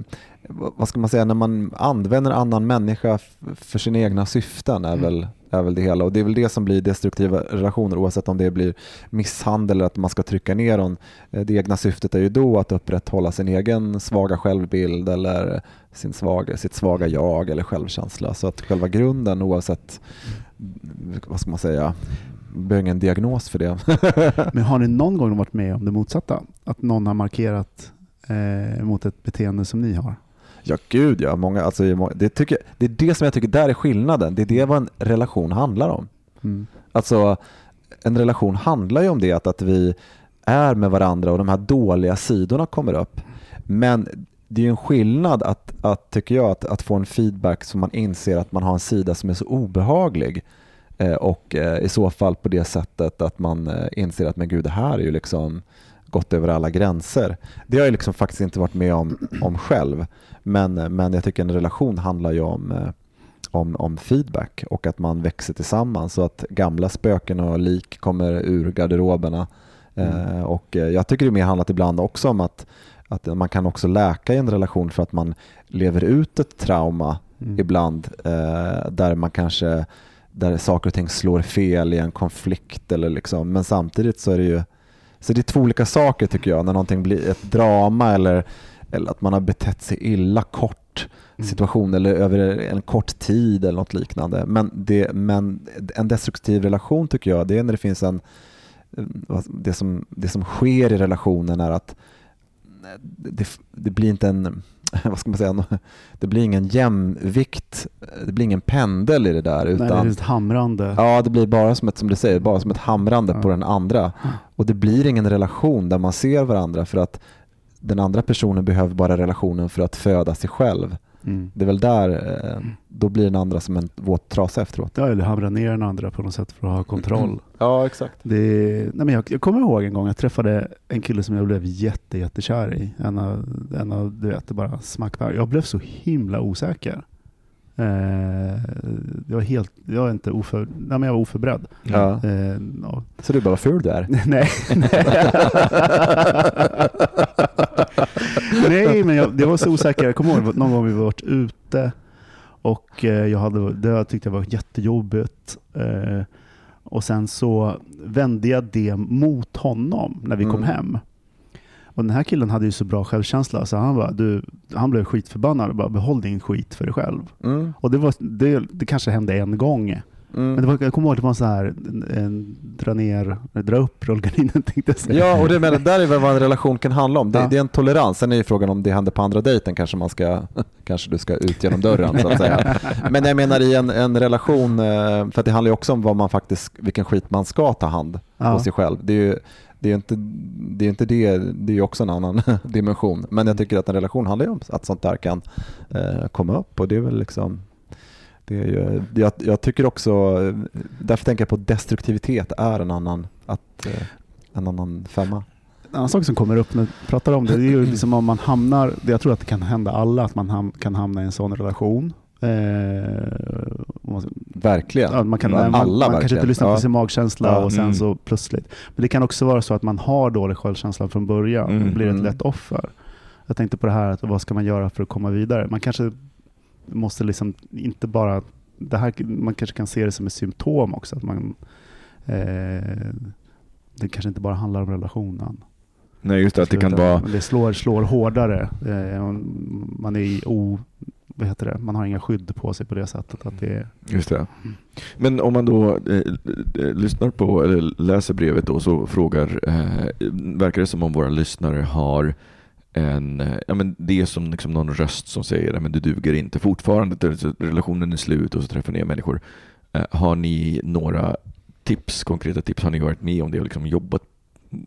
vad ska man säga, när man använder annan människa för sina egna syften är, Mm. väl, är väl det hela. Och det är väl det som blir destruktiva relationer oavsett om det blir misshandel eller att man ska trycka ner någon. Eh, det egna syftet är ju då att upprätthålla sin egen svaga självbild eller sin svaga, sitt svaga jag eller självkänsla. Så att själva grunden oavsett, mm, vad ska man säga, behöver ingen diagnos för det. Men har ni någon gång varit med om det motsatta? Att någon har markerat eh, mot ett beteende som ni har? Ja, gud ja. Många, alltså, det, tycker, det är det som jag tycker där är skillnaden. Det är det vad en relation handlar om. Mm. Alltså, en relation handlar ju om det, att, att vi är med varandra och de här dåliga sidorna kommer upp. Men det är en skillnad att, att tycker jag, att, att få en feedback som man inser att man har en sida som är så obehaglig eh, och eh, i så fall på det sättet att man eh, inser att men gud, det här är ju liksom gått över alla gränser. Det har jag liksom faktiskt inte varit med om, om själv. Men, men jag tycker en relation handlar ju om, eh, om, om feedback och att man växer tillsammans så att gamla spöken och lik kommer ur garderoberna. Eh, och eh, jag tycker det mer handlat ibland också om att, att man kan också läka i en relation för att man lever ut ett trauma Mm. ibland eh, där man kanske där saker och ting slår fel i en konflikt eller liksom, men samtidigt så är det ju så det är två olika saker tycker jag, när någonting blir ett drama eller, eller att man har betett sig illa kort Mm. situation eller över en kort tid eller något liknande. Men, det, men en destruktiv relation tycker jag, det är när det finns en vad- det som, det som sker i relationen är att det, det blir inte en vad ska man säga, det blir ingen jämvikt, det blir ingen pendel i det där. Nej, Utan, det är ett hamrande. Ja, det blir bara som ett, som du säger, bara som ett hamrande Ja. på den andra. Och det blir ingen relation där man ser varandra för att den andra personen behöver bara relationen för att föda sig själv. Mm. Det är väl där, eh, då blir den andra som en våt trasa efteråt. Ja, eller hamra ner den andra på något sätt för att ha kontroll. Ja, exakt. Det, nej men jag, jag kommer ihåg en gång jag träffade en kille som jag blev jätte, jättekär i. En av, en av du vet, det bara smack där. Jag blev så himla osäker. Eh, jag var helt, jag var inte oför, nej men jag var oförberedd. Ja. Eh, ja. Så du bara, vad ful du är. nej. nej, men jag, jag var så osäker. Jag kommer ihåg någon gång vi varit ute och eh, jag hade, det tyckte jag var jättejobbigt. Eh, och sen så vände jag det mot honom när vi kom Mm. hem. Och den här killen hade ju så bra självkänsla så han, bara, du, han blev skitförbannad och bara behåll din skit för dig själv. Mm. Och det, var, det, det kanske hände en gång. Mm. Men det var, jag kommer ihåg att det var så här, en, en, dra ner, dra upp rullgardinen tänkte jag säga. Ja, och det, men, där är väl vad en relation kan handla om. Det, Ja. det är en tolerans. Sen är ju frågan om det händer på andra dejten kanske man ska, kanske du ska ut genom dörren så att säga. Men jag menar i en, en relation, eh, för det handlar ju också om vad man faktiskt, vilken skit man ska ta hand Ja. på sig själv. Det är ju det är inte det, är inte det, det är också en annan dimension. Men jag tycker att en relation handlar ju om att sånt där kan eh, komma upp och det är väl liksom det är ju, jag, jag tycker också, därför tänker jag på destruktivitet är en annan, att, eh, en annan femma. En annan sak som kommer upp när vi pratar om det, det är ju liksom om man hamnar, jag tror att det kan hända alla, att man ham, kan hamna i en sån relation. Eh, man- Verkligen. man kan, Alla man, man kanske verkligen. inte lyssnar på Ja. sin magkänsla Ja, och sen mm. så plötsligt. Men det kan också vara så att man har dålig självkänsla från början Mm, och blir ett mm. lätt offer. Jag tänkte på det här, att vad ska man göra för att komma vidare? Man kanske måste liksom inte bara, det här, man kanske kan se det som ett symptom också. Att man, eh, det kanske inte bara handlar om relationen. Nej, just det. Att det kan vara... Det slår, slår hårdare. Eh, man är o, vad heter det? Man har inga skydd på sig på det sättet. Att det Just det. Men om man då eh, eh, lyssnar på eller läser brevet då så frågar, eh, verkar det som om våra lyssnare har en, eh, ja men det är som liksom någon röst som säger att du duger inte fortfarande, relationen är slut och så träffar ni människor. Eh, har ni några tips, konkreta tips? Har ni varit med om det och liksom jobbat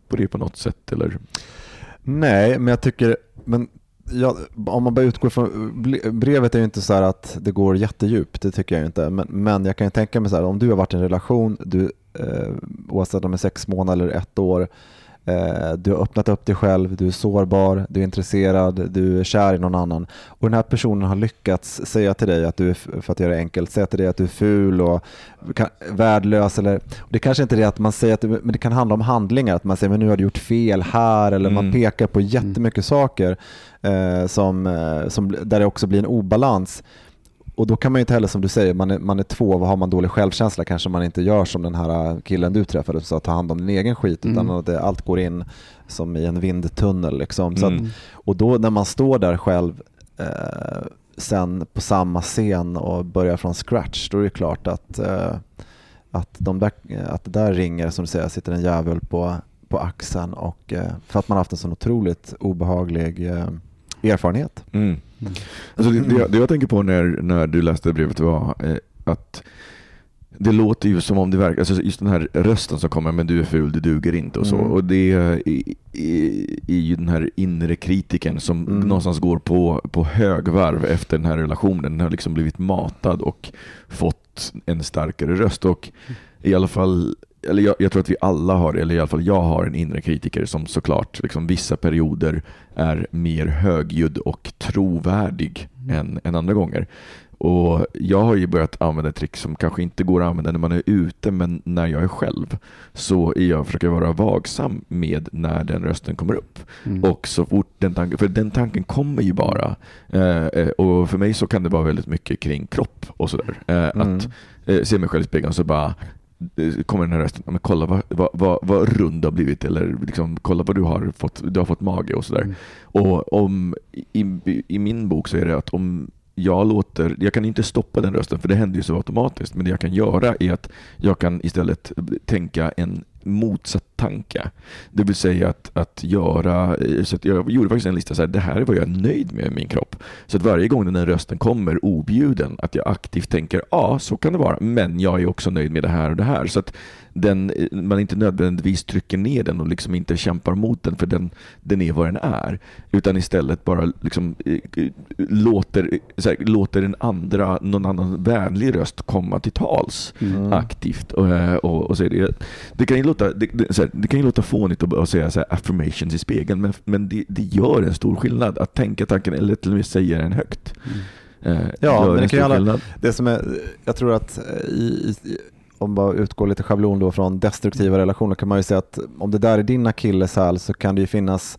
på det på något sätt? Eller? Nej, men jag tycker, men ja, om man bara utgår från, brevet är ju inte så här att det går jättedjupt, det tycker jag inte. Men, men jag kan ju tänka mig så här, om du har varit i en relation, du, eh, oavsett om det är sex månader eller ett år, du har öppnat upp dig själv, du är sårbar, du är intresserad, du är kär i någon annan. Och den här personen har lyckats säga till dig att du är, för att göra det enkelt, säga till dig att du är ful och värdelös. Eller, det kanske inte är det att man säger att det, men det kan handla om handlingar, att man säger men nu har du gjort fel här eller man Mm. pekar på jättemycket saker eh, som, eh, som, där det också blir en obalans. Och då kan man ju inte heller som du säger, man är, man är två, vad har man dålig självkänsla kanske man inte gör som den här killen du träffade som sa ta hand om din egen skit utan Mm. att det, allt går in som i en vindtunnel. Liksom. Så att, Mm. och då när man står där själv eh, sen på samma scen och börjar från scratch, då är det klart att, eh, att, de där, att det där ringer, som du säger, sitter en djävul på, på axeln och eh, för att man har haft en sån otroligt obehaglig eh, erfarenhet. Mm. Alltså det, det, det jag tänker på när, när du läste brevet var eh, att det låter ju som om det verkar, alltså just den här rösten som kommer, men du är ful, du duger inte och så. Mm. Och det är, är, är ju den här inre kritiken som Mm. någonstans går på, på högvarv efter den här relationen. Den har liksom blivit matad och fått en starkare röst. Och i alla fall, eller jag, jag tror att vi alla har, eller i alla fall jag har en inre kritiker som såklart liksom vissa perioder är mer högljudd och trovärdig än, än andra gånger. Och Jag har ju börjat använda ett trick som kanske inte går att använda när man är ute, men när jag är själv så är jag, försöker vara vagsam med när den rösten kommer upp. Mm. Och så fort den tanken, för den tanken kommer ju bara. Eh, eh, och för mig så kan det vara väldigt mycket kring kropp och sådär. Eh, Mm. Att eh, se mig själv i spegeln och så bara kommer den här rösten, "Ja, men kolla vad, vad, vad, vad rund du har blivit eller liksom, kolla vad du har fått, du har fått mage och sådär. Mm. Och om, i, I min bok så är det att om jag låter, jag kan inte stoppa den rösten för det händer ju så automatiskt, men det jag kan göra är att jag kan istället tänka en motsatt tanke. Det vill säga att, att göra, så att jag gjorde faktiskt en lista så här, det här är vad jag är nöjd med i min kropp. Så att varje gång den här rösten kommer objuden, att jag aktivt tänker, ja så kan det vara, men jag är också nöjd med det här och det här. Så att den, man inte nödvändigtvis trycker ner den och liksom inte kämpar mot den för den, den är vad den är. Utan istället bara liksom, eh, eh, låter, här, låter en andra, någon annan vänlig röst komma till tals Mm. aktivt. Och, eh, och, och så det, det, kan ju låta, det, det, här, det kan ju låta fånigt att, att säga så här, affirmations i spegeln men, men det, det gör en stor skillnad att tänka tanken eller till och med säga den högt. Eh, Ja, gör men det en kan ju stor alla- skillnad. Det som är, jag tror att eh, i, i, om man utgår lite schablon då från destruktiva relationer kan man ju säga att om det där är din akilleshäl så kan det ju finnas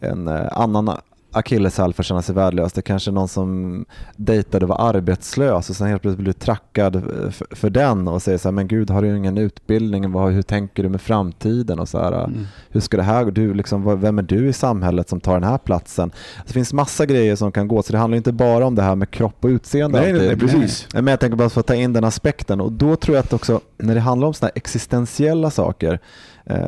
en eh, annan akilleshäl för att känna sig värdelös. Det är kanske är någon som dejtade och var arbetslös och sen helt plötsligt blir trackad eh, för, för den och säger så här, men gud har du ingen utbildning, vad, hur tänker du med framtiden och så här, Mm. hur ska det här gå? Du, liksom, vem är du i samhället som tar den här platsen? Det finns massa grejer som kan gå, så det handlar inte bara om det här med kropp och utseende. Nej, nej, precis. Men jag tänker bara för att ta in den aspekten och då tror jag att också när det handlar om sådana existentiella saker eh,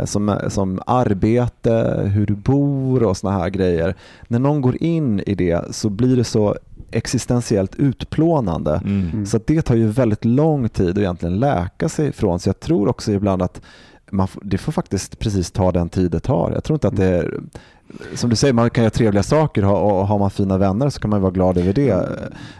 som, som arbete, hur du bor och sådana här grejer. När någon går in i det så blir det så existentiellt utplånande. Mm. Så det tar ju väldigt lång tid att egentligen läka sig ifrån. Så jag tror också ibland att man det får faktiskt precis ta den tid det tar. Jag tror inte att det är som du säger, man kan göra trevliga saker och har man fina vänner så kan man vara glad över det.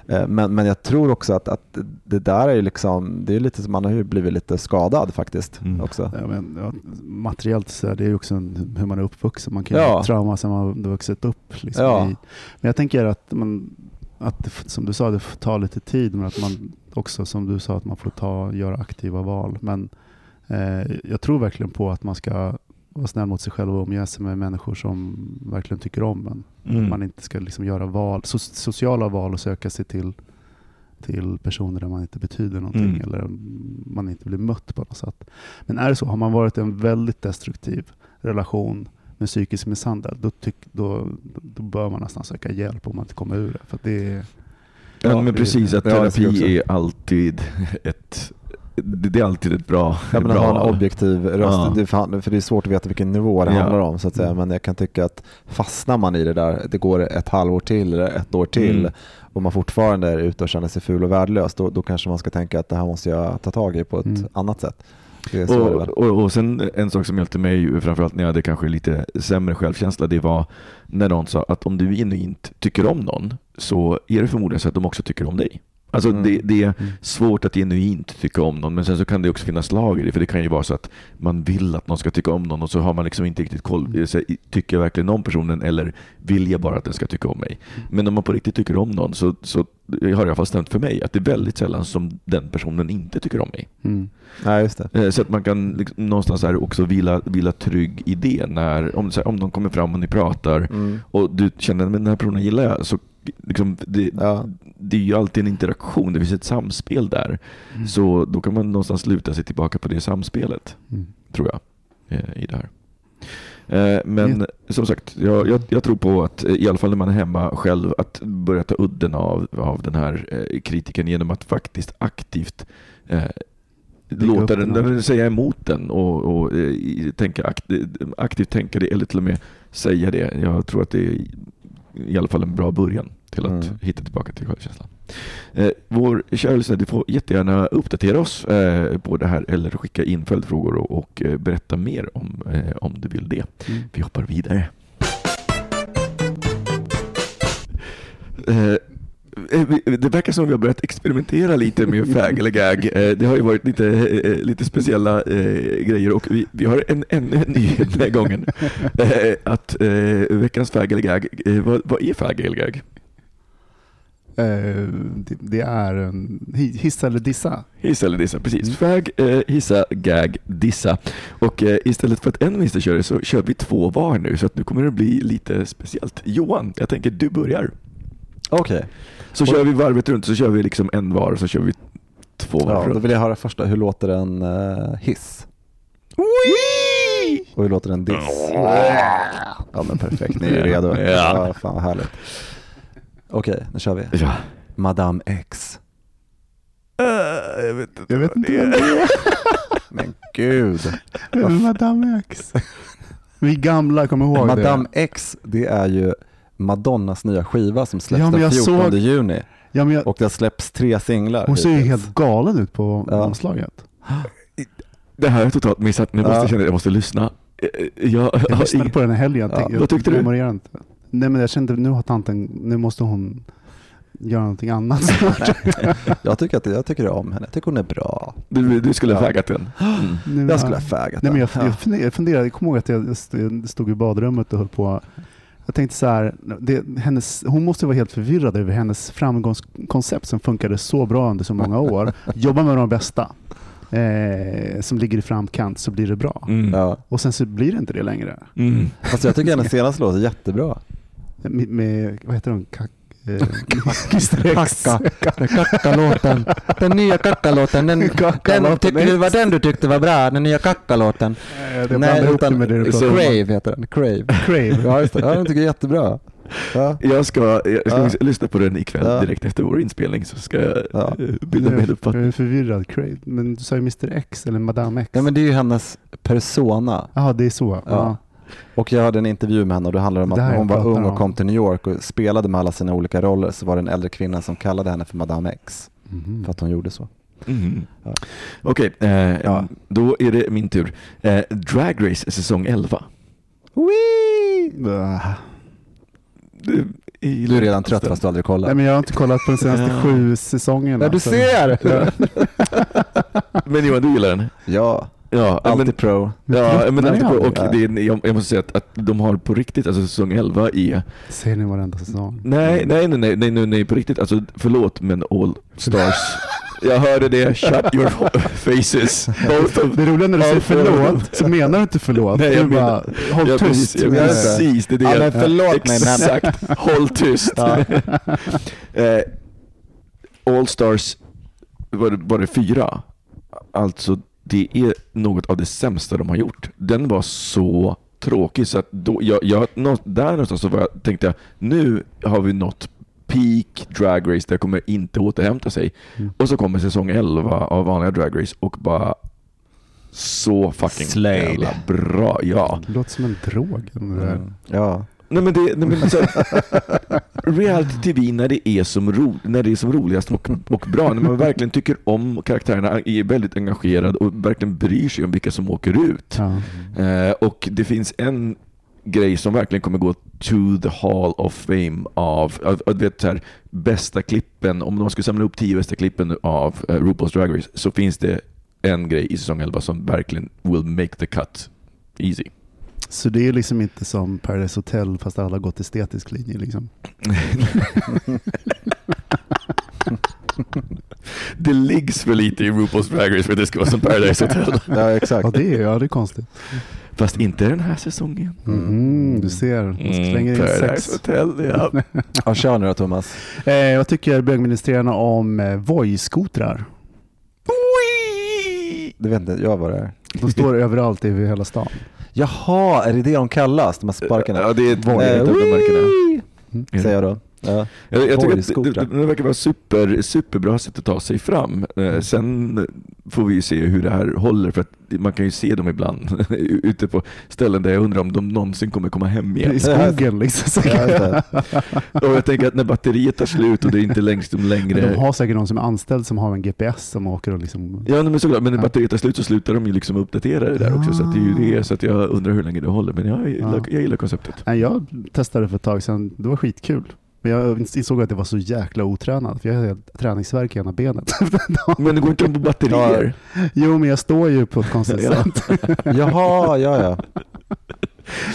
Eh, Men, men jag tror också att, att det där är ju liksom, det är lite som man har ju blivit lite skadad faktiskt Mm. också. Ja, men, ja, materiellt så är det ju också en, hur man är uppvuxen. Man kan ju Ja. ha trauma sen man har vuxit upp. Liksom, Ja. i, men jag tänker att, man, att som du sa, det får ta lite tid. Men att man också, som du sa, att man får ta, göra aktiva val. Men eh, jag tror verkligen på att man ska vara snäll mot sig själv och omge sig med människor som verkligen tycker om en. Mm. Man inte ska liksom göra val, so, sociala val och söka sig till, till personer där man inte betyder någonting Mm. eller man inte blir mött på något sätt. Men är det så, har man varit i en väldigt destruktiv relation med psykisk misshandel, då, tyck, då, då bör man nästan söka hjälp om man inte kommer ur det. För det är, Ja, men precis, att terapi är alltid ett det det är alltid ett bra, Ja, men bra att ha en objektiv röst, Ja. för det är svårt att veta vilken nivå det Ja. handlar om. Så att säga. Mm. Men jag kan tycka att fastnar man i det där, det går ett halvår till eller ett år till Mm. och man fortfarande är ute och känner sig ful och värdelös, då, då kanske man ska tänka att det här måste jag ta tag i på ett Mm. annat sätt. Och, och, och sen en sak som hjälpte mig, framförallt när jag hade kanske lite sämre självkänsla, det var när någon sa att om du genuint tycker om någon så är det förmodligen så att de också tycker om dig. Alltså Mm. det, det är svårt att genuint tycka om någon, men sen så kan det också finnas lag i det, för det kan ju vara så att man vill att någon ska tycka om någon och så har man liksom inte riktigt koll. Så, tycker jag verkligen om personen eller vill jag bara att den ska tycka om mig? Men om man på riktigt tycker om någon så, så har det i alla fall stämt för mig att det är väldigt sällan som den personen inte tycker om mig. Mm. Nej, just det. Eh, Så att man kan liksom någonstans här också vila, vila trygg i det. När, om, så här, om någon kommer fram och ni pratar Mm. och du känner att den här personen gillar jag, så liksom, det, Ja. det är ju alltid en interaktion, det finns ett samspel där. Så då kan man någonstans luta sig tillbaka på det samspelet, Mm. tror jag, eh, i det här. Eh, Men som sagt, jag, jag, jag tror på att, eh, i alla fall när man är hemma själv, att börja ta udden av, av den här kritiken genom att faktiskt aktivt eh, låta den, den säga emot den och, och tänka, akt, aktivt tänka det eller till och med säga det. Jag tror att det är i alla fall en bra början till att Mm. hitta tillbaka till självkänslan. Eh, vår kära lyssnare, du får jättegärna uppdatera oss eh, på det här eller skicka in följdfrågor och, och eh, berätta mer om, eh, om du vill det. Mm. Vi hoppar vidare. Eh, eh, det verkar som att vi har börjat experimentera lite med fag eller gag. Eh, Det har ju varit lite, lite speciella grejer och vi, vi har en, ännu en nyhet den här gången. Att veckans fag eller gag, eh, vad, vad är fag eller gag? Det, är en hi- hissa eller dissa. Hissa eller dissa, precis. Mm. Fag, hissa, gag, dissa. Och istället för att en minister kör det så kör vi två var nu, så att nu kommer det bli lite speciellt. Johan, jag tänker du börjar. Okej. Så kör vi varvet runt, så kör vi liksom en var, så kör vi två varv Ja, då runt. vill jag höra första, hur låter en uh, hiss? Och hur låter en diss? Ja men perfekt, ni är redo. Ja. Ja, fan vad härligt. Okej, nu kör vi. Ja. Madame X. Eh, jag vet inte. Jag vet inte vad det är. Men gud. Madame X. Vi gamla kommer ihåg Madame det. X, det är ju Madonnas nya skiva som släpps Ja, den jag 14 såg- juni. Ja, jag, Och det har släppts tre singlar. hon ser ju helt galen ut på Ja. omslaget. Det här har jag totalt missat. Nu måste Ja. jag känna att jag måste lyssna. Eh, Jag, Jag lyssnade på den här helgen. Ja. Jag Vad tyckte du? memorerar inte. Nej men jag kände nu har tanten, nu måste hon göra någonting annat snart. jag, tycker att, jag tycker om henne, jag tycker hon är bra. Du, du skulle ha Ja. faggat den. Mm. Nu, Jag skulle ha faggat Nej, men jag, den. jag, funder- jag funderade, jag kommer ihåg att jag st- stod i badrummet och höll på. Jag tänkte så här, det, hennes, hon måste vara helt förvirrad över hennes framgångskoncept som funkade så bra under så många år. Jobba med de bästa eh, som ligger i framkant så blir det bra. Mm. Ja. Och sen så blir det inte det längre. Mm. Fast jag tycker hennes senaste låt är jättebra. Med, med vad heter hon? X. Kackalåten. Den nya kackalåten. Den, Kackalåten tyckte du var den du tyckte var bra? Den nya kackalåten. Eh, Jag ihop det med det du. Crave heter den. Crave. Crave. Ja, just det. Ja, den tycker jag är jättebra. Ja. Jag ska, jag ska Ja. lyssna på den ikväll Ja. direkt efter vår inspelning så ska jag Ja. eh, bilda mig en Jag uppfattning. är förvirrad. Crave. Men du sa ju Mr X eller Madame X. ja, men det är ju hennes persona. Jaha, det är så. Ja. Och jag hade en intervju med henne och det handlade om att när hon var ung och om. kom till New York och spelade med alla sina olika roller så var det en äldre kvinna som kallade henne för Madame X. Mhm. För att hon gjorde så. Mhm. Ja. Okej, eh, Ja. då är det min tur. Eh, Drag Race säsong 11. Ah. Du, Du är redan trött fast du aldrig kollar. Nej, men jag har inte kollat på de senaste Ja. sju säsongerna. Ja, du ser! Ja. Men Johan, du gillar den? Ja, Ja, alltid men, pro. ja, men alltid på, och ja. det är, jag, jag måste säga att, att de har på riktigt, alltså säsong 11 är Ser ni varenda säsong? Nej, nej, nej, nej, nej, nej, nej på riktigt. Alltså förlåt men All Stars. Jag hörde det. Shut your faces. Both of Det roliga när du säger förlåt så menar du inte förlåt. Nej, jag du bara, håll Ja, tyst. precis, ja, Ja, precis, det är det. Ja, jag- men förlåt mig, men- Exakt. Håll tyst. Ja. eh, All Stars var det, var det fyra. Alltså det är något av det sämsta de har gjort. Den var så tråkig så att då, jag, jag, nå- där någonstans så var jag, tänkte jag nu har vi nått peak Drag Race, det kommer inte återhämta sig. Mm. Och så kommer säsong 11 av vanliga Drag Race och bara så fucking Slade. jävla bra. Ja. Det låter som en drog. Mm. Ja. Nej men, det, nej, men så, reality TV när det är som, ro, när det är som roligast och, och bra, när man verkligen tycker om karaktärerna, är väldigt engagerad och verkligen bryr sig om vilka som åker ut. Ja. Eh, och det finns en grej som verkligen kommer gå to the hall of fame av, av, av vet, så här, bästa klippen. Om man skulle samla upp tio bästa klippen av uh, RuPaul's Drag Race så finns det en grej i säsong 11 som verkligen will make the cut easy. Så det är liksom inte som Paradise Hotel fast alla har gått estetisk linje liksom. det liggs för lite i RuPaul's Drag Race för att det ska vara som Paradise Hotel. Ja, exakt. Ja det är, ja, det är konstigt. Fast inte den här säsongen. Mm, du ser, man slänger in Paradise sex. Hotel, ja. Ja, kör nu då Thomas. Eh, vad tycker bögministrierna om eh, Voi-skotrar? Det vet inte jag vad det är. De står överallt i hela stan. Jaha, är det det de kallas? De här sparkarna? Ja, det är två Eh, av de märkena. wii! Säger jag då. Ja. Jag, jag tycker att det, det, verkar vara super, superbra sätt att ta sig fram. Eh, sen får vi ju se hur det här håller för att man kan ju se dem ibland ute på ställen där jag undrar om de någonsin kommer komma hem igen. I skogen liksom. Ja. Och jag tänker att när batteriet tar slut och det är inte längst Men längre de har säkert någon som är anställd som har en GPS som åker och liksom... Ja men såklart, men när batteriet tar slut så slutar de ju liksom uppdatera det där också så det är ju det så att jag undrar hur länge det håller men jag gillar, Ja. jag gillar konceptet. Jag testade för ett tag sedan, det var skitkul. Men jag insåg att det var så jäkla otränad, för jag hade träningsvärk i ena benet. Men det går inte på batterier. jo, men jag står ju på ett konstigt Ja. sätt. Jaha, ja ja.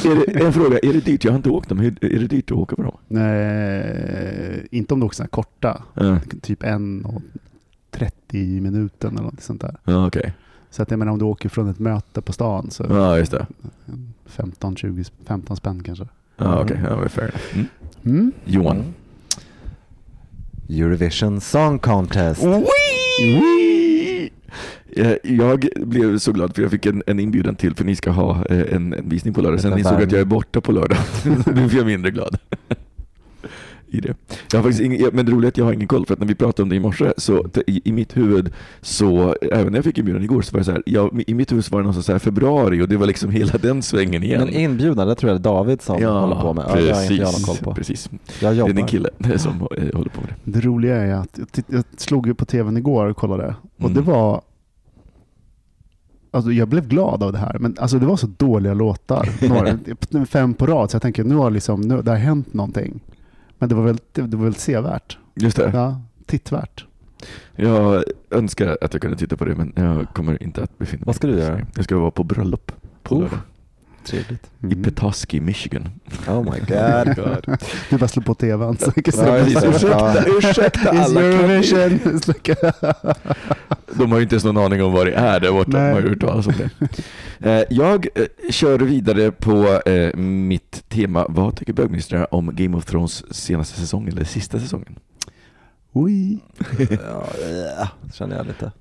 Är det, en fråga, är det dyrt? Jag har inte åkt dem. Är det dyrt att åka på dem? Nej, inte om du åker sådana korta, Ja, typ en och 30 minuten eller något sånt där. ja okej. Så att jag menar om du åker från ett möte på stan så Ja just det. 15, 20, 15 spänn kanske. Ja okej, ja, men fair. Mm. Mm. Johan. Mm. Eurovision Song Contest. Wee! Eh, Jag blev så glad för jag fick en, en inbjudan till för ni ska ha eh, en, en visning på lördag. Sen insåg jag att jag är borta på lördag. nu blir jag mindre glad. I det. Jag har faktiskt ingen, jag- men det roliga är att jag har ingen koll för att när vi pratade om det i morse så i, i mitt huvud så även när jag fick inbjudan igår så var det så här, jag, i mitt huvud så var det någon så här februari och det var liksom hela den svängen igen. Men inbjudna, det tror jag är David som håller på med. Ja, det har inte jag någon koll på. precis. Jag Det är din kille som eh, håller på med det. Det roliga är att jag, jag slog ju på tvn igår och kollade och Mm. det var Alltså jag blev glad av det här, men alltså det var så dåliga låtar. Några, fem på rad, så jag tänker nu har, liksom, nu, det har hänt någonting. Men det var väl, det, var väl sevvärt. Just det. Ja, tittvärt. Jag önskar att jag kunde titta på det men jag kommer inte att befinna mig Vad ska du göra? Jag ska vara på bröllop på Oh. lördag. Trevligt. I Petoskey, Michigan. Oh my god. Du bara slår på tvn. Så Ja. Ursäkta, ursäkta alla Eurovision. De har ju inte ens någon aning om vad det är där borta. De har hört talas om det. Eh, Jag eh, kör vidare på eh, mitt tema. Vad tycker bögministrarna om Game of Thrones senaste säsong eller sista säsongen? Oj. ja, ja, känner jag lite.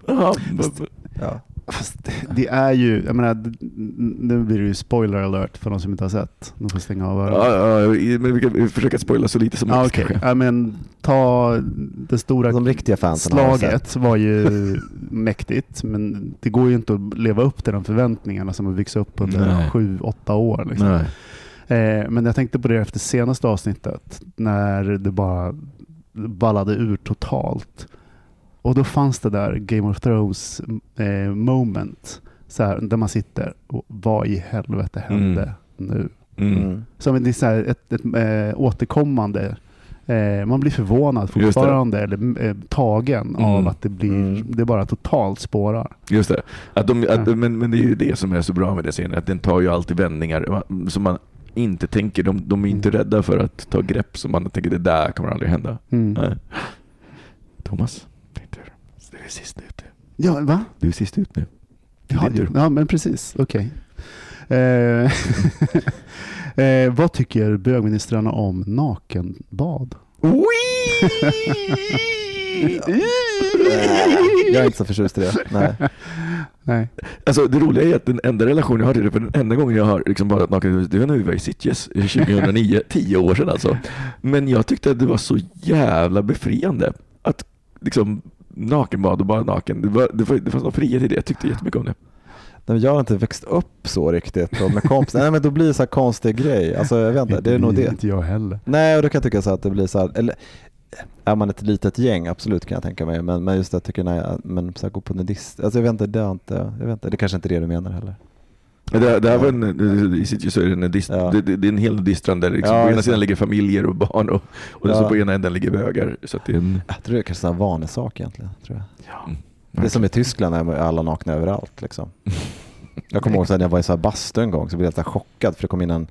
Ja. Fast det är ju, jag menar, nu blir det ju spoiler alert för de som inte har sett. De får stänga av öronen. ja, ja, men vi kan försöka spoila så lite som möjligt okej. kanske. Ja, men ta det stora De riktiga fansen slaget var ju mäktigt, men det går ju inte att leva upp till de förväntningarna som har byggts upp under Nej. sju, åtta år. Liksom. Nej. Eh, men jag tänkte på det efter senaste avsnittet, när det bara ballade ur totalt. Och då fanns det där Game of Thrones eh, moment, så här, där man sitter och vad i helvete hände nu? Mm. Mm. Som det är så här ett, ett äh, återkommande, eh, man blir förvånad fortfarande, eller eh, tagen Mm. av att det blir, Mm. det bara totalt spårar. Just det. Att de, att, Ja. men, men det är ju det som är så bra med den scenen, att den tar ju alltid vändningar som man inte tänker. De, de är inte Mm. rädda för att ta grepp som man tänker det där kommer aldrig hända. Mm. Thomas, är sist ut. Ja, va? Du är sist ut nu. Ja, tur. ja men precis. Okej. Eh, eh, vad tycker bögministrarna om nakenbad? Jag är inte så förtjust i det. Nej. Nej. Alltså det roliga är att den enda relation jag har till det, för den enda gången jag har liksom badat naken, det var när vi var i Sitges 2009, tio år sedan alltså. Men jag tyckte att det var så jävla befriande att liksom nakenbad och bara naken. Det, var, det, var, det fanns någon frihet i det, jag tyckte jättemycket om det. Nej, men Jag har inte växt upp så riktigt och med kompisar. Nej men då blir det så här konstig grej. Alltså jag vet inte, det är nog det. Inte jag heller. Nej och då kan jag tycka så att det blir så här, eller är man ett litet gäng, absolut kan jag tänka mig, men, men just det, jag tycker nej, men så här, gå på nudist, alltså jag vet inte, det har inte, jag vet inte, det kanske inte är det du menar heller. Det, det, här var en, I sitt ljus är det en, dist, Ja. det, det, är en hel distran där liksom, Ja, på ena sidan ligger familjer och barn och, och Ja. så på ena änden ligger bögar. Så det är en, Jag tror det är kanske en vanesak egentligen. Tror jag. Mm. Det är som i Tyskland när alla nakna överallt. Liksom. Jag kommer ihåg när jag var i så här bastu en gång så blev jag här chockad för det kom in en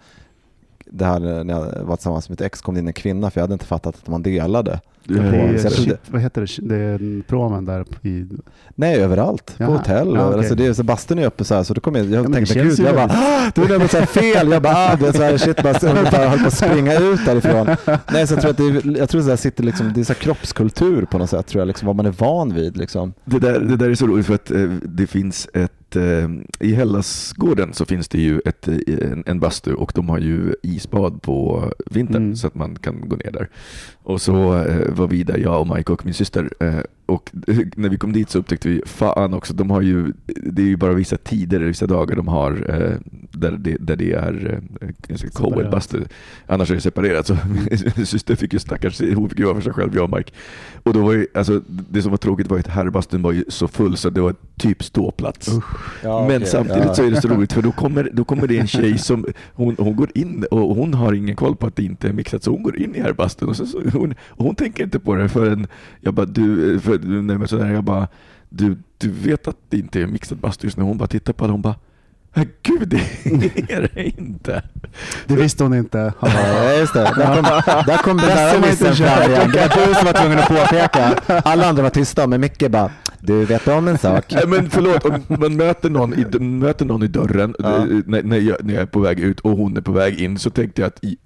det här när jag var tillsammans med ett ex kom det in en kvinna för jag hade inte fattat att man delade. Det Det är- så shit, vad heter det? Det är en promen där i... Nej, överallt. På Jaha. hotell. Ja, okej. alltså, det är, så bastun är uppe så här så då kom jag, jag det tänkte gud, jag bara "Ah, det var något så här fel. Jag bara ah, det är så här, shit, bara, jag bara höll på att springa ut därifrån. Nej, så jag tror att det är, jag tror att det här sitter liksom, det är så här kroppskultur på något sätt tror jag, liksom, vad man är van vid liksom. Det där, det där är så roligt för att eh, det finns ett, eh, i Hellasgården så finns det ju ett, eh, en, en bastu och de har ju isbad på vintern Mm. så att man kan gå ner där. Och så eh, var vi där, jag och Mike och min syster. Eh, och när vi kom dit så upptäckte vi, fan också, de har ju, det är ju bara vissa tider, vissa dagar de har eh, där, det, där det är eh, co-ed-bastu. Annars är det separerat. Så min syster fick ju stackars, hon fick ju vara för sig själv, jag och Mike. Och då var ju, alltså, det som var tråkigt var att herrbastun var ju så full så det var typ ståplats. Ja, Men okej, samtidigt ja. så är det så roligt för då kommer, då kommer det en tjej som hon, hon går in och hon har ingen koll på att det inte är mixat så hon går in i herrbastun och, så, så, hon, och hon tänker inte på det förrän jag bara du, för, nej, men sådär, jag bara du, du vet att det inte är mixat bastu just nu. Hon bara tittar på det hon bara "Nej, Gud, det är det inte. Det visste hon inte. Ja, just det. Där kom, där kom besserwissern fram igen. Det var du som var tvungen att påpeka. Alla andra var tysta, men Micke bara, du vet om en sak. Nej, men förlåt, om man möter någon i, möter någon i dörren Ja. eh, när, när, jag, när jag är på väg ut och hon är på väg in så tänkte jag att i,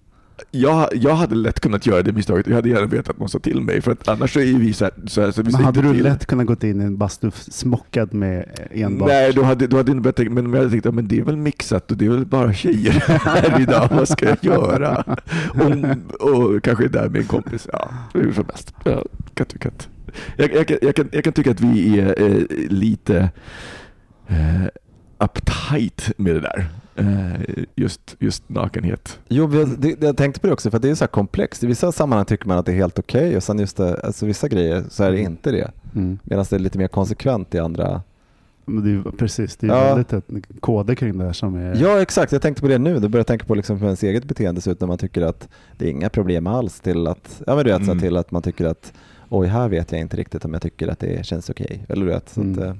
jag, jag hade lätt kunnat göra det misstaget. Jag hade gärna vetat att någon sa till mig för att annars så är ju vi så här, så, här, så Men hade du till. lätt kunnat gå in i en bastu smockad med enbart... Nej, då hade, då hade jag inte tänka, men jag hade tänkt att men det är väl mixat och det är väl bara tjejer här idag, vad ska jag göra? Och, och kanske där med en kompis, ja, hur som helst. Jag kan tycka att, jag, jag, kan- jag, kan, jag kan tycka att vi är eh, lite eh, uptight med det där. Eh, just, just nakenhet. Jo, det, jag tänkte på det också, för att det är så här komplext. I vissa sammanhang tycker man att det är helt okej och sen just det, alltså vissa grejer så är det inte det. Mm. Medan det är lite mer konsekvent i andra. Men det är, precis, det är Ja. väldigt ett koder kring det här som är... Ja, exakt. Jag tänkte på det nu. Då börjar jag tänka på liksom ens eget beteende så ut när man tycker att det är inga problem alls till att, ja men du vet, Mm. till att man tycker att oj, här vet jag inte riktigt om jag tycker att det känns okej. Eller du vet, så att, Mm. eh,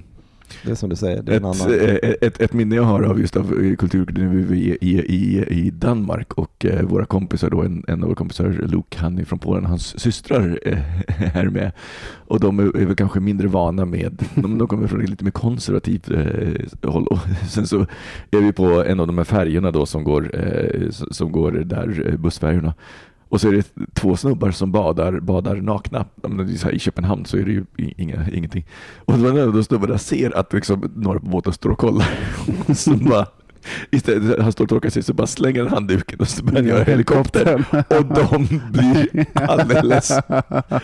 det är som du säger, det är en Ett, annan. eh, ett, ett minne jag har av just av eh, kulturakademi i, i, i, Danmark och eh, våra kompisar då, en, en av våra kompisar, Luke, han är från Polen, hans systrar är med. Och de är, väl kanske mindre vana med, de, de kommer från lite mer konservativt håll. Och sen så är vi på en av de här färgerna då som går, som- går där, bussfärjorna. Och så är det två snubbar som badar, badar nakna. I Köpenhamn så är det ju inga, ingenting. Och det var när de snubbarna ser att liksom några på båten står och kollar. så bara, istället, han står och torkar sig så bara slänger han handduken och så börjar han göra helikopter. Och de blir alldeles...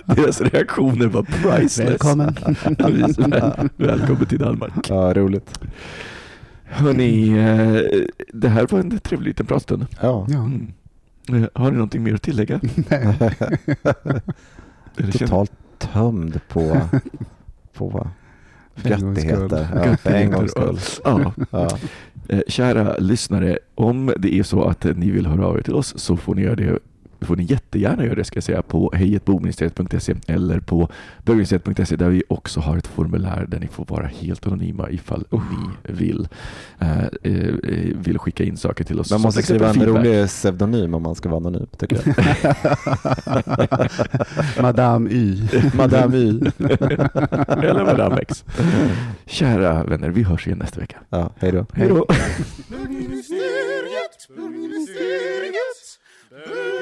Deras reaktioner var priceless. Välkommen. Väl- Välkommen till Danmark. Ja, roligt. Hörni, eh, det här var en trevlig liten pratstund. Ja. Ja. Mm. Har ni någonting mer att tillägga? Känner- Totalt tömd på, på göttigheter. Ja, för en gångs skull. Ja. Ja. Eh, Kära lyssnare, om det är så att ni vill höra av er till oss så får ni göra det får ni jättegärna göra det ska jag säga på hejetboministeriet.se eller på bögministeriet.se där vi också har ett formulär där ni får vara helt anonyma ifall ni vill, eh, eh, vill skicka in saker till oss. Man måste skriva en feedback. rolig pseudonym om man ska vara anonym, tycker jag. Madame Y. Madame Y. eller Madame X. Kära vänner, vi hörs igen nästa vecka. Ja, hej då. Hej då! Bögministeriet, bögministeriet, bögministeriet.